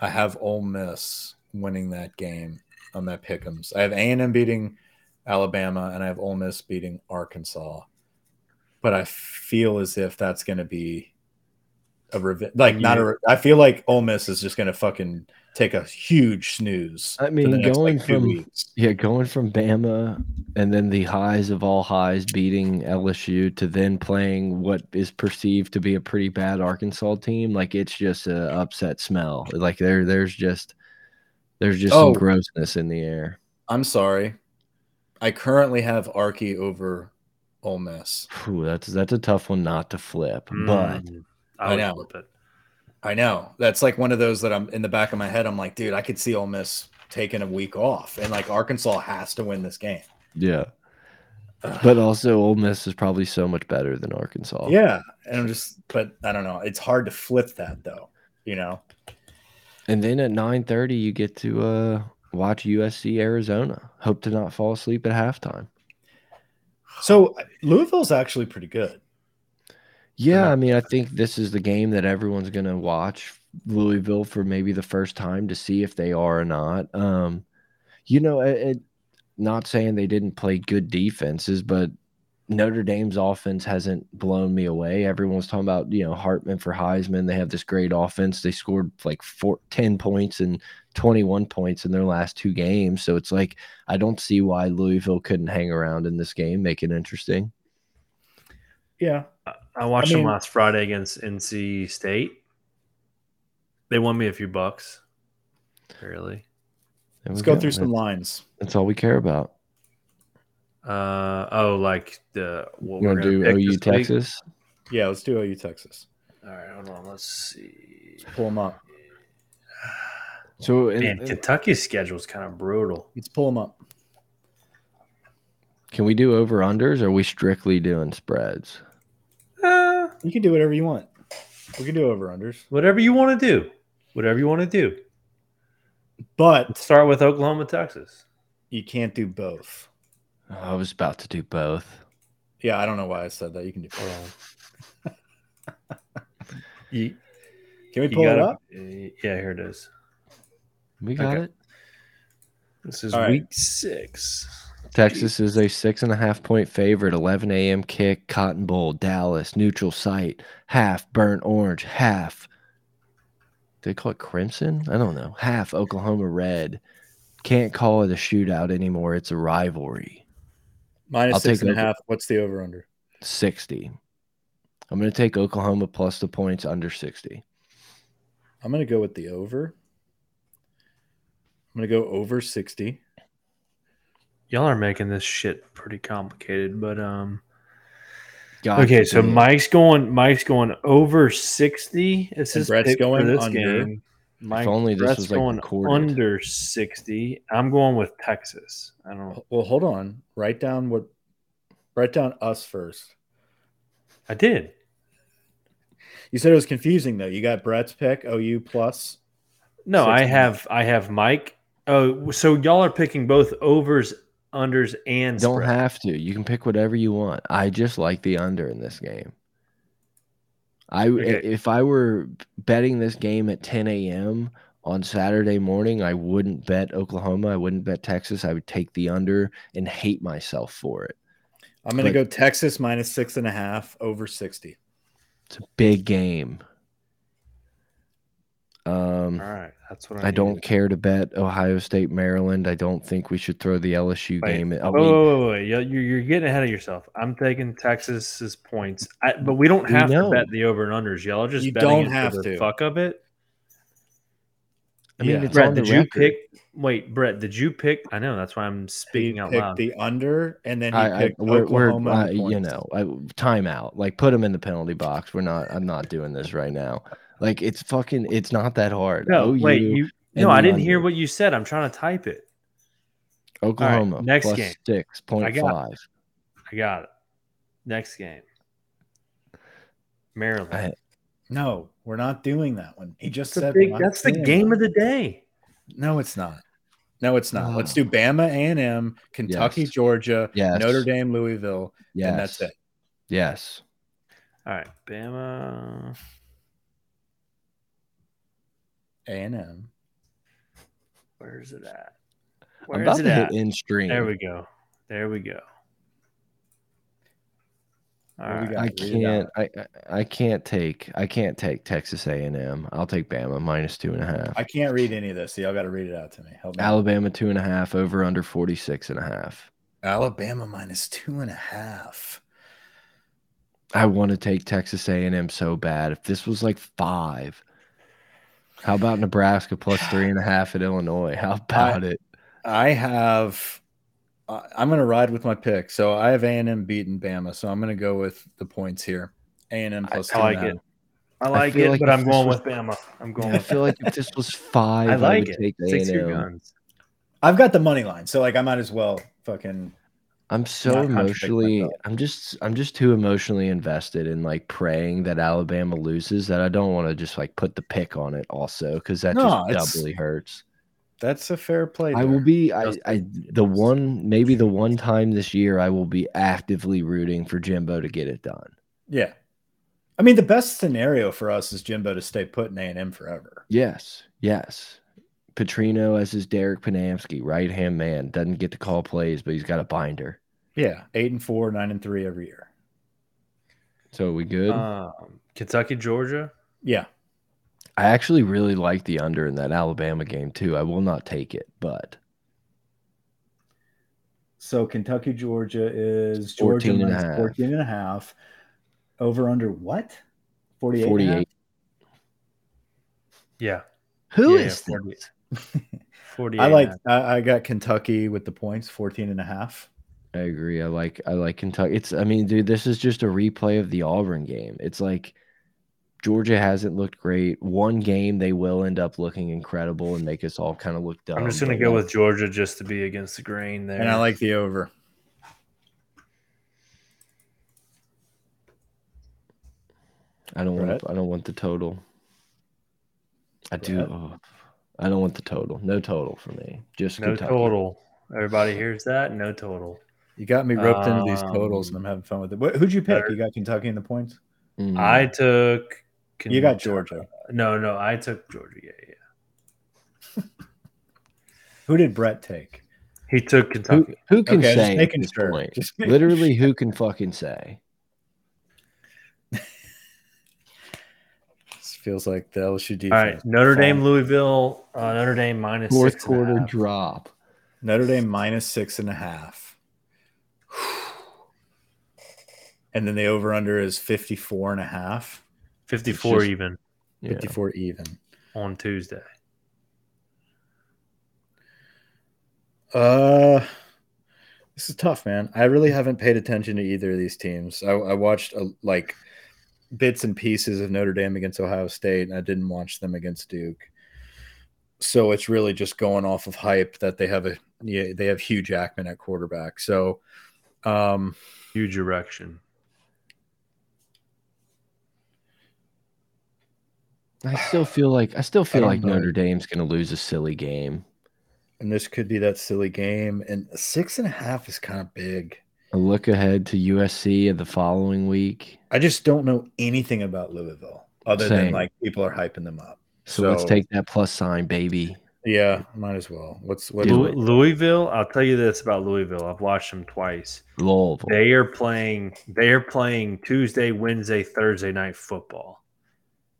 i have Ole miss winning that game on that pickums i have a&m beating alabama and i have Ole miss beating arkansas but i feel as if that's going to be a revenge like not a re- i feel like Ole miss is just going to fucking take a huge snooze I mean, next, going like, from- weeks. Yeah, going from Bama and then the highs of all highs beating LSU to then playing what is perceived to be a pretty bad Arkansas team, like it's just a upset smell. Like there there's just there's just Oh. some grossness in the air. i'm sorry i currently have arky over Ole miss Phew, that's that's a tough one not to flip. But mm. Mm, I know. flip it. I know. That's like one of those that I'm in the back of my head. I'm like, dude, I could see Ole Miss taking a week off, and like Arkansas has to win this game. yeah. Ugh. But also Ole Miss is probably so much better than Arkansas. yeah, and I'm just, but I don't know. It's hard to flip that though. You know. And then at 9:30 you get to uh watch USC Arizona. Hope to not fall asleep at halftime. So Louisville's actually pretty good. Yeah. I mean, I think this is the game that everyone's going to watch Louisville for maybe the first time to see if they are or not. Um, you know, it, it, not saying they didn't play good defenses, but Notre Dame's offense hasn't blown me away. Everyone's talking about, you know, Hartman for Heisman. They have this great offense. They scored like four, 10 points and 21 points in their last two games. So it's like, I don't see why Louisville couldn't hang around in this game, make it interesting. Yeah. I watched mean- them last Friday against NC State. They won me a few bucks. Really? Let's we go through some lines. That's all we care about. Uh oh, like the what You we're want to gonna do OU this week? Texas? Yeah, let's do OU Texas. All right, hold on. Let's see. Pull them up. So, and- Man, and Kentucky's schedule is kind of brutal. Let's pull them up. can we do over unders? Or are we strictly doing spreads? You can do whatever you want. We can do over unders, whatever you want to do. Whatever you want to do. but Let's start with Oklahoma, Texas. you can't do both. I was about to do both. Yeah, I don't know why I said that. You can do both. (laughs) You, Can we pull it gotta- up? uh, Yeah, here it is. We got Okay. it. This is All right. week six. Texas is a six and a half point favorite. 11 a.m. kick. Cotton Bowl. Dallas. Neutral site. Half burnt orange. Half. They call it crimson. I don't know. Half Oklahoma red. Can't call it a shootout anymore. It's a rivalry. Minus I'll six and a half. What's the over under? 60. I'm going to take Oklahoma plus the points under 60. I'm gonna go with the over. I'm gonna go over 60. Y'all are making this shit pretty complicated, but um, got Okay, so be. Mike's going. Mike's going over sixty. It's And his Brett's pick going for this under. game. Mike, only this Brett's was, like, going recorded. under sixty. I'm going with Texas. I don't know. Well, hold on. Write down what. Write down us first. I did. You said it was confusing though. You got Brett's pick, OU plus. No, I have. I have Mike. Oh, so y'all are picking both overs, unders, and Don't spread. have to. You can pick whatever you want. I just like the under in this game. I Okay. if I were betting this game at 10 a.m. on Saturday morning, I wouldn't bet Oklahoma. I wouldn't bet Texas. I would take the under and hate myself for it. I'm going to But- go Texas minus six and a half over 60. It's a big game. Um, All right, that's what I. I don't care to bet Ohio State, Maryland. I don't think we should throw the LSU Wait, game. in. I Wait, mean, wait, wait, wait. You're, you're you're getting ahead of yourself. I'm taking Texas's points, I, but we don't have know. to bet the over and unders. Y'all are just You betting don't it have for the to. fuck of it. I mean, Yeah. it's Brett, on the did you pick? Wait, Brett, did you pick? I know that's why I'm He speaking out loud. the under, and then he I, I we're, we're Oklahoma. uh, you know, I, timeout. Like, put him in the penalty box. We're not. I'm not doing this right now. Like, it's fucking. It's not that hard. no, OU, wait, you. No, I didn't hear what you said. I'm trying to type it. Oklahoma next plus game. six I point got. I got it. Next game, Maryland. I- No, we're not doing that one. He just That's the, said big, that's the game of the day. No, it's not. No, it's not. Let's Oh. do Bama, A and M, Kentucky, Yes. Georgia, Yes. Notre Dame, Louisville, Yes. and that's it. Yes. All right, Bama. A and M. Where's it at? I'm Where's about it to at? hit in stream. There we go. There we go. All What do we right. got? I Read it can't. I I I can't take. I can't take Texas A and M. I'll take Bama minus two and a half. I can't read any of this, so y'all got to read it out to me. Help me. out. Alabama two and a half over under 46 and a half. Alabama minus two and a half. I want to take Texas A&M so bad. If this was like five, how about Nebraska plus three and a half at Illinois? How (sighs) about it? I have. I- I'm going to ride with my pick. So I have A and M beating Bama. So I'm going to go with the points here. A and M plus I two like it. I like feel it, like but I'm this going was- with Bama. I'm going (laughs) I with feel like if this was five, I I, like would it. take Six A&M. guns. I've got the money line, so like I might as well fucking. I'm so emotionally. I'm just. I'm just too emotionally invested in like praying that Alabama loses that I don't want to just like put the pick on it also because that No, just doubly hurts. That's a fair play. I will be. I, I the one maybe the one time this year I will be actively rooting for Jimbo to get it done. Yeah. I mean, the best scenario for us is Jimbo to stay put in A and M forever. Yes, yes. Petrino as his Derek Panamsky, right hand man, doesn't get to call plays, but he's got a binder. Yeah, eight and four, nine and three every year. So are we good? Um, Kentucky, Georgia. Yeah, I actually really like the under in that Alabama game too. I will not take it, but So Kentucky, Georgia is 14 Georgia and a half. 14 and a half. Over under what? 48. and a half? 48. Yeah. Who Yeah, is yeah, this? 48. I like I, I got Kentucky with the points, 14 and a half. I agree. I like I like Kentucky. It's I mean, dude, this is just a replay of the Auburn game. It's like Georgia hasn't looked great. One game they will end up looking incredible and make us all kind of look dumb. I'm just gonna go with Georgia just to be against the grain there. And I like the over. I don't want I don't want the total. I do oh, I don't want the total. No total for me. Just no Kentucky. total. Everybody hears that? No total. You got me roped into these totals, Um, and I'm having fun with it. What, who'd you pick? better- You got Kentucky in the points. Mhm. I took. You got Georgia. No, no, I took Georgia. Yeah, yeah. (laughs) Who did Brett take? He took who, Kentucky. who can Okay, say at making this sure. point? Just making Literally, who can fucking say? Feels like the LSU defense. All right, Notre Dame, Louisville. Uh, Notre Dame minus Fourth six and a quarter half. drop. Notre Dame minus six and a half. (sighs) And then the over under is 54 and a half, 54 just- even Yeah. 54 even. on Tuesday. Uh, this This is tough, man. I really haven't paid attention to either of these teams. I, I watched a, like bits and pieces of Notre Dame against Ohio State, and I didn't watch them against Duke. So it's really just going off of hype that they have a yeah, they have Hugh Jackman at quarterback. So um huge erection. I still feel like I still feel don't like know. Notre Dame's going to lose a silly game. and this could be that silly game. And six and a half is kind of big. A look ahead to USC of the following week. I just don't know anything about Louisville other than like people are hyping them up. So, let's take that plus sign, baby. Yeah, might as well. What's what? Do Lou- it. Louisville, I'll tell you this about Louisville. I've watched them twice. Louisville. They are playing. They are playing Tuesday, Wednesday, Thursday night football.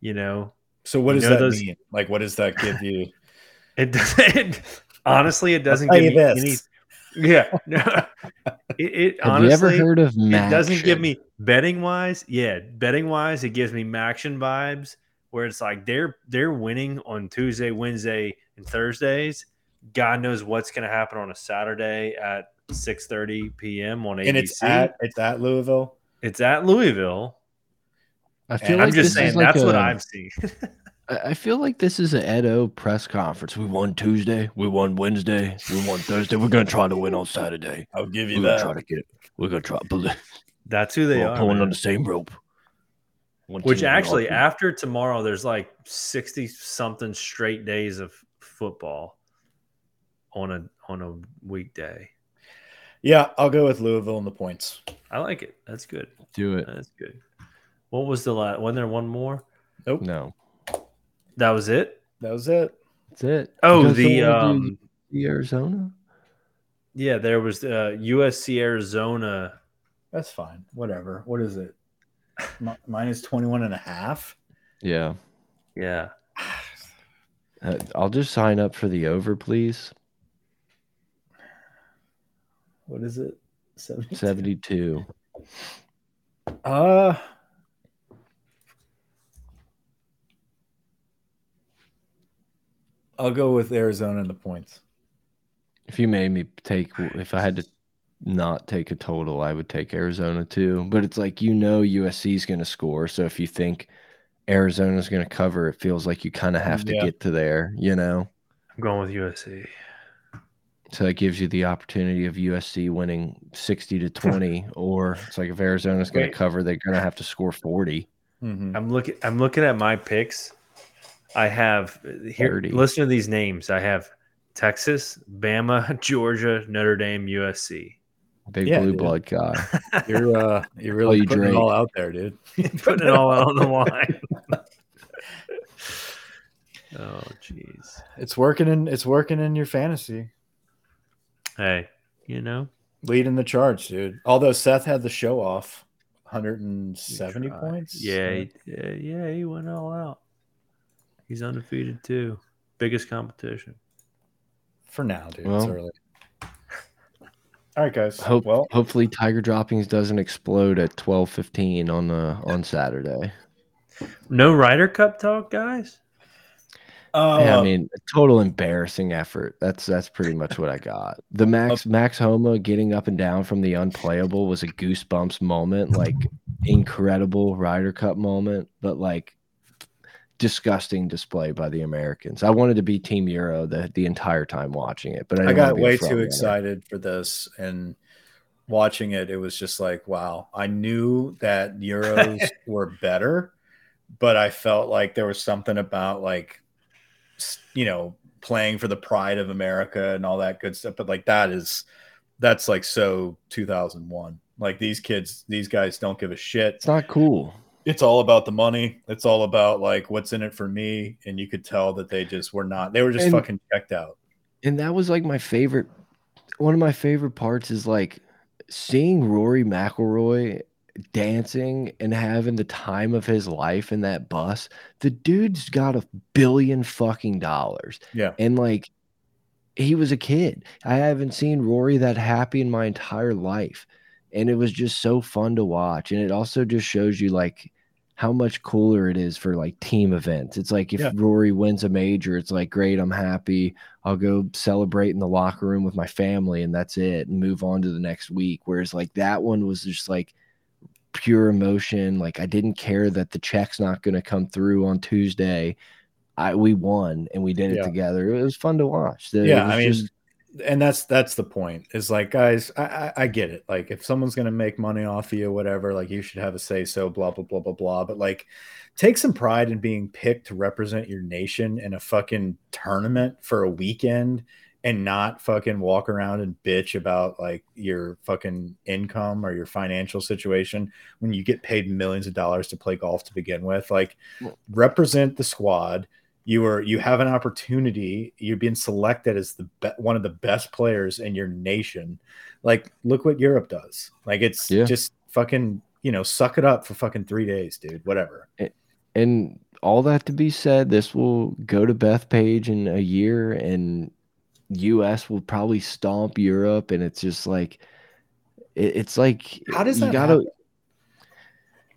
You know, So what You does know that those- mean? Like, what does that give you? (laughs) it doesn't. (laughs) honestly, it doesn't give you me this. any. Yeah, no, (laughs) (laughs) it, it Have honestly. you ever heard of it doesn't give me betting wise. Yeah, betting wise, it gives me MACtion vibes where it's like they're they're winning on Tuesday, Wednesday, and Thursdays. God knows what's going to happen on a Saturday at six thirty p.m. on ABC. and it's at it's at Louisville. It's at Louisville. I feel I'm just saying like that's what I'm seeing. (laughs) I I feel like this is an Edo press conference. We won Tuesday. We won Wednesday. We won Thursday. We're gonna try to win on Saturday. I'll give you that. We're gonna try to get it. We're gonna try. Believe. that's who they We're are. pulling man. on the same rope. One Which actually, after tomorrow, there's like sixty something straight days of football on a on a weekday. Yeah, I'll go with Louisville in the points. I like it. That's good. do it. That's good. What was the last? Wasn't there one more? Nope. No, That was it. That was it. that's it. Oh, You guys the don't wanna do um, the Arizona. yeah, there was uh, USC Arizona. That's fine. Whatever. What is it? Mi- (laughs) Minus 21 and a half. Yeah, Yeah, (sighs) Uh, I'll just sign up for the over, please. What is it? 72. Seventy-two. Uh I'll go with Arizona in the points. If you made me take, if I had to not take a total, I would take Arizona too. But it's like you know USC is going to score, so if you think Arizona's going to cover, it feels like you kind of have to Yeah. get to there, you know. I'm going with USC. So that gives you the opportunity of USC winning sixty to twenty, (laughs) or it's like if Arizona's going to cover, they're going to have to score forty. Mhm. I'm looking. I'm looking at my picks. I have here. 30. Listen to these names. I have Texas, Bama, (laughs) Georgia, Notre Dame, USC. Big Yeah, blue dude. blood guy. (laughs) You're uh you're really you putting it all out there, dude. (laughs) Putting it all out on the line. oh, jeez. It's working in it's working in your fantasy. Hey, you know, Leading the charge, dude. Although Seth had the show off. 170 points. Yeah, he- yeah, yeah. He went all out. He's undefeated too. Biggest competition. For now, dude. it's early. All right, guys. Hope, well, hopefully Tiger Droppings doesn't explode at twelve fifteen on the on Saturday. No Ryder Cup talk, guys. uh, Yeah, I mean, total embarrassing effort. That's that's pretty much what I got. The Max Max Homa getting up and down from the unplayable was a goosebumps moment, like incredible Ryder Cup moment, but like disgusting display by the Americans. I wanted to be Team Euro the the entire time watching it, but I, I got way too runner. excited for this and watching it it was just like wow i knew that euros (laughs) were better but i felt like there was something about like you know playing for the pride of america and all that good stuff but like that is that's like so 2001 like these kids these guys don't give a shit It's not cool. It's all about the money it's all about like what's in it for me and you could tell that they just were not they were just And- fucking checked out and that was like my favorite one of my favorite parts is like seeing Rory McIlroy dancing and having the time of his life in that bus. The dude's got a billion fucking dollars. Yeah. And like he was a kid. I haven't seen Rory that happy in my entire life. And it was just so fun to watch. And it also just shows you like how much cooler it is for like team events. It's like if Yeah. Rory wins a major, it's like great, I'm happy. I'll go celebrate in the locker room with my family and that's it and move on to the next week. Whereas like that one was just like pure emotion. Like I didn't care that the check's not going to come through on Tuesday. I we won and we did it Yeah. together. It was fun to watch. The- yeah i mean just- and that's that's the point is like guys I, I i get it. Like if someone's gonna make money off of you whatever like you should have a say so blah blah blah blah blah. But like take some pride in being picked to represent your nation in a fucking tournament for a weekend and not fucking walk around and bitch about like your fucking income or your financial situation when you get paid millions of dollars to play golf to begin with. Like represent the squad you are you have an opportunity you're being selected as the be- one of the best players in your nation like look what europe does like it's Yeah. just fucking you know suck it up for fucking three days dude whatever and all that to be said, this will go to Bethpage in a year, and U.S. will probably stomp Europe, and it's just like it, it's like how does that gotta. happen?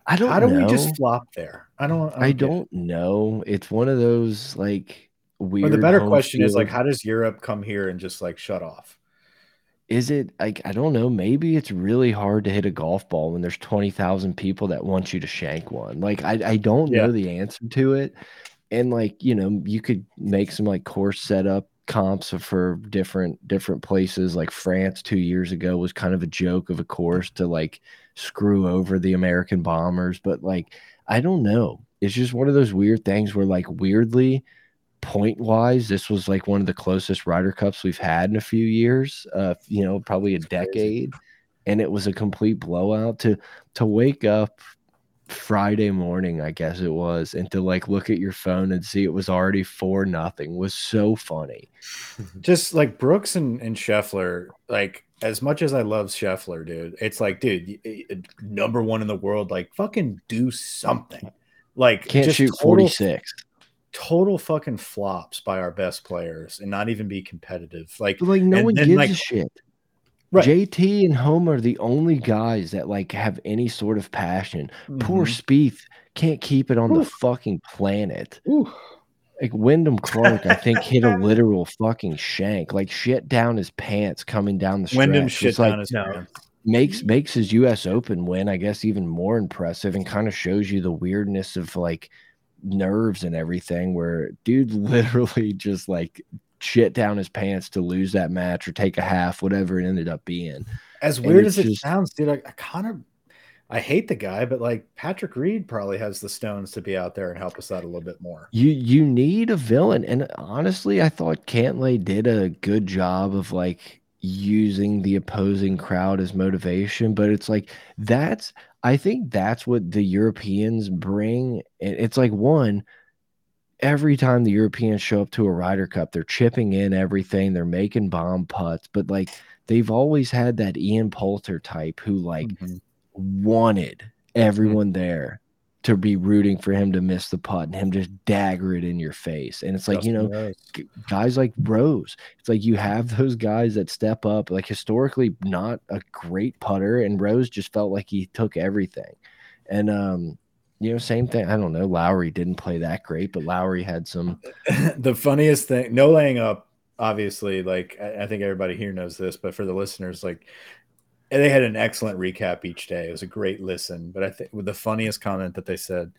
I don't how do know. we just flop there i don't I get it. don't know. It's one of those like weird. or the better question is like how does europe come here and just like shut off is it like I don't know. Maybe it's really hard to hit a golf ball when there's twenty thousand people that want you to shank one. Like I I don't Yeah. know the answer to it. And like you know, you could make some like course setup comps for different different places. Like France two years ago was kind of a joke of a course to like screw over the American bombers. But like I don't know. It's just one of those weird things where like weirdly point wise, this was like one of the closest Ryder Cups we've had in a few years. Uh, you know, probably a decade, and it was a complete blowout. To to wake up Friday morning, I guess it was, and to like look at your phone and see it was already four nothing was so funny. (laughs) just like Brooks and, and Scheffler, like as much as I love Scheffler, dude, it's like, dude, y- number one in the world, like fucking do something. Like Can't just shoot forty six. Total fucking flops by our best players and not even be competitive. Like, But like no and one gives like- a shit. Right. JT and Homa are the only guys that like have any sort of passion. Poor Mhm. Spieth can't keep it on the fucking planet. Ooh. Like Wyndham Clark, I think hit a (laughs) literal fucking shank, like shit down his pants coming down the stretch. Wyndham It's shit like down his no. pants. makes makes his U.S. Open win, I guess, even more impressive, and kind of shows you the weirdness of like nerves and everything. Where dude (laughs) literally just like shit down his pants to lose that match or take a half, whatever it ended up being. As weird it's as it just- sounds, dude, I, I kind of I hate the guy, but like Patrick Reed probably has the stones to be out there and help us out a little bit more. You you need a villain, and honestly, I thought Cantlay did a good job of like using the opposing crowd as motivation. But it's like that's I think that's what the Europeans bring. And it's like one every time the Europeans show up to a Ryder Cup, they're chipping in everything, they're making bomb putts, but like they've always had that Ian Poulter type who like Mhm. Wanted everyone there to be rooting for him to miss the putt and him just dagger it in your face. And it's like, you know, Rose. guys like Rose, it's like you have those guys that step up, like historically not a great putter, and Rose just felt like he took everything. And um, you know, same thing. I don't know. Lowry didn't play that great, but Lowry had some (laughs) the funniest thing, no laying up, obviously, like I, I think everybody here knows this, but for the listeners, like they had an excellent recap each day. It was a great listen. But I think with the funniest comment that they said,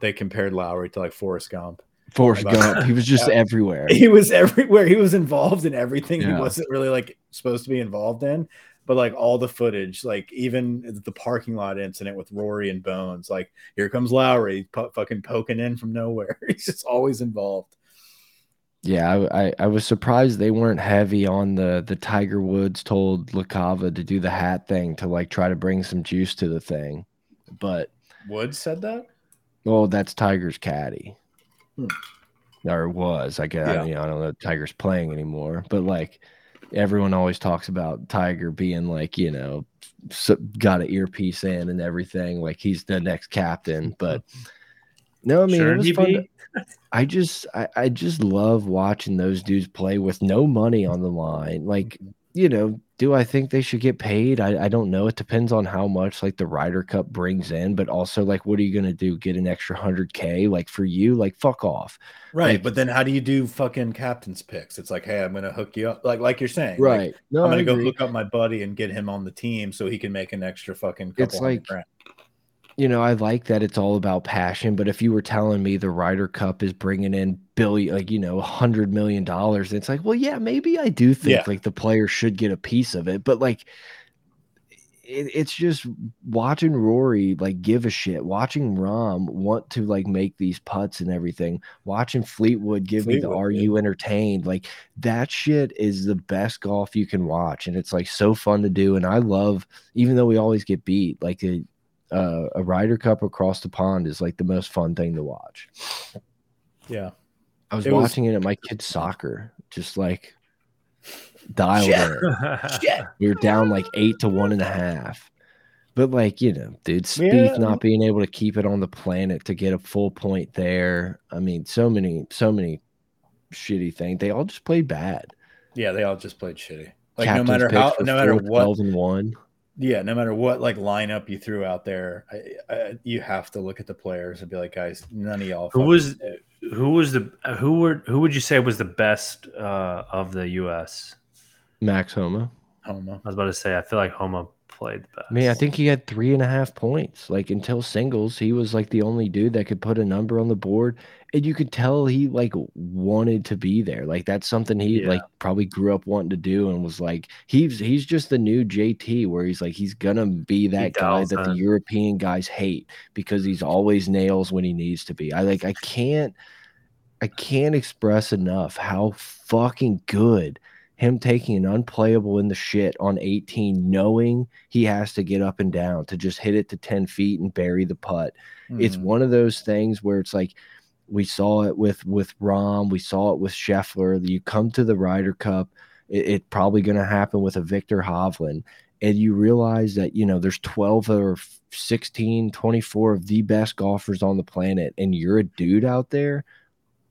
they compared Lowry to like Forrest Gump. Forrest About- Gump. He was just (laughs) Yeah. everywhere. He was everywhere. He was involved in everything he wasn't really like supposed to be involved in. But like all the footage, like even the parking lot incident with Rory and Bones, like here comes Lowry, pu- fucking poking in from nowhere. (laughs) He's just always involved. Yeah, I, I I was surprised they weren't heavy on the the Tiger Woods told Lacava to do the hat thing to like try to bring some juice to the thing, but Woods said that. well, that's Tiger's caddy, Hmm. or was I guess Yeah. you know I don't know Tiger's playing anymore, but like everyone always talks about Tiger being like you know got an earpiece in and everything, like he's the next captain, but (laughs) no, I mean it was fun. to- (laughs) I just I, I just love watching those dudes play with no money on the line. Like, you know, do I think they should get paid? I, I don't know. It depends on how much like the Ryder Cup brings in, but also like what are you gonna do? Get an extra hundred K? Like for you, like fuck off. Right. Like- but then how do you do fucking captain's picks? It's like, hey, I'm gonna hook you up. Like like you're saying. like, Right. No, I'm gonna go agree. hook up my buddy and get him on the team so he can make an extra fucking couple It's hundred like- grand. You know, I like that it's all about passion, but if you were telling me the Ryder Cup is bringing in billion, like, you know, a hundred million dollars, it's like, well, yeah, maybe I do think Yeah. like the player should get a piece of it, but like, it, it's just watching Rory like give a shit, watching Rahm want to like make these putts and everything, watching Fleetwood give me the "Are dude. you entertained?" Like that shit is the best golf you can watch, and it's like so fun to do. And I love, even though we always get beat, like a uh, a Ryder Cup across the pond is like the most fun thing to watch. Yeah. I was It was- watching it at my kid's soccer, just like dialed Shit. in. (laughs) We were down like eight to one and a half. But like, you know, dude, Spieth Yeah. not being able to keep it on the planet to get a full point there. I mean, so many, so many shitty things. They all just played bad. Yeah, they all just played shitty. Like Captain's no matter how no matter what 12 and one. Yeah, no matter what like lineup you threw out there, I, I, you have to look at the players and be like, guys, none of y'all Who was- did. Who was the who were who would you say was the best uh, of the U.S.? Max Homa. Homa. I was about to say I feel like Homa played the best. I mean, I think he had three and a half points. Like until singles, he was like the only dude that could put a number on the board, and you could tell he like wanted to be there. Like that's something he Yeah. like probably grew up wanting to do, and was like he's he's just the new JT, where he's like he's gonna be that guy that the. European guys hate because he's always nails when he needs to be. I like I can't I can't express enough how fucking good him taking an unplayable in the shit on 18, knowing he has to get up and down to just hit it to 10 feet and bury the putt. It's Mhm. one of those things where it's like we saw it with with Rahm, we saw it with Scheffler. You come to the Ryder Cup, it, it probably going to happen with a Viktor Hovland, and you realize that you know there's 12 or 16, 24 of the best golfers on the planet, and you're a dude out there.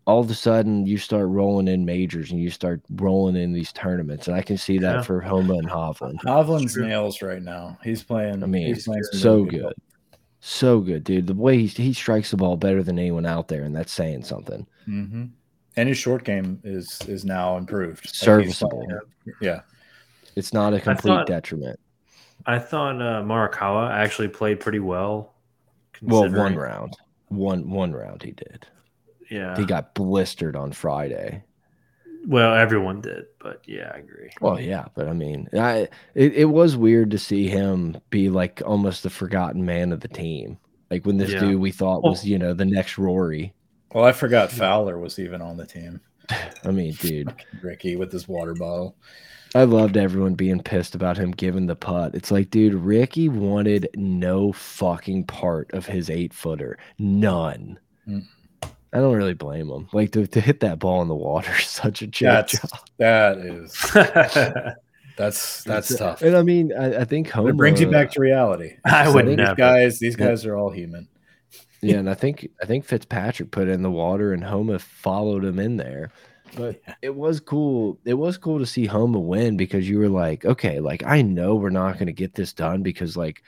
All of a sudden, you start rolling in majors and you start rolling in these tournaments, and I can see that Yeah. for Homa and Hovland. Hovland's nails right now. He's playing. I mean, he's playing so good. golf. So good, dude. The way he, he strikes the ball better than anyone out there, and that's saying something. Mhm. And his short game is is now improved. Serviceable. playing- Yeah. It's not a complete thought- detriment. I thought uh, Morikawa actually played pretty well. Well, one round, one one round he did. Yeah. He got blistered on Friday. well, everyone did, but yeah, I agree. Well, yeah, but I mean, I it, it was weird to see him be like almost the forgotten man of the team. Like when this Yeah. dude we thought was, you know, the next Rory. Well, I forgot Fowler was even on the team. I mean, dude, Ricky with his water bottle. I loved everyone being pissed about him giving the putt. It's like, dude, Ricky wanted no fucking part of his eight footer. None. Mm. I don't really blame him. Like to, to hit that ball in the water is (laughs) such a cheap That's job. that is (laughs) that's that's It's- tough. And I mean, I, I think But Homa it brings you back to reality. (laughs) I So would these These never. guys, these Yeah. guys are all human. Yeah, and I think I think Fitzpatrick put it in the water and Homa followed him in there. But it was cool. It was cool to see Homa win because you were like, okay, like I know we're not going to get this done because like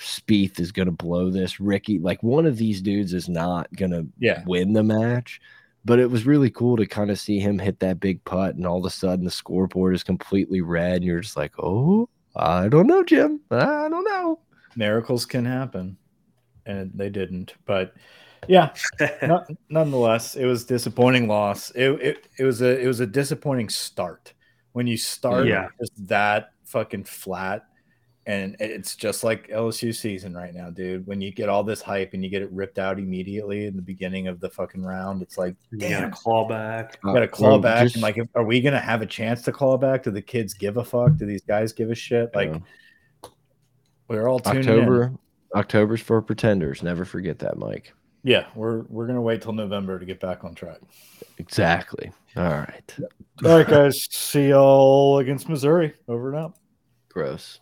Spieth is going to blow this. Ricky, like one of these dudes is not going to Yeah. win the match. But it was really cool to kind of see him hit that big putt, and all of a sudden the scoreboard is completely red, and you're just like, oh, I don't know, Jim. I don't know. Miracles can happen. And they didn't. But yeah, (laughs) no- nonetheless, it was disappointing loss. It, it it was a it was a disappointing start. When you start Yeah. just that fucking flat, and it's just like LSU season right now, dude. When you get all this hype and you get it ripped out immediately in the beginning of the fucking round, it's like, You got damn, a claw back. got to Uh, claw well, back. just- and like, if, are we gonna have a chance to claw back? Do the kids give a fuck? Do these guys give a shit? Like, Yeah. we're all tuning in. October, October's for pretenders. Never forget that, Mike. Yeah, we're we're gonna wait till November to get back on track. Exactly. All right. All right, guys. See y'all against Missouri. Over and out. Gross.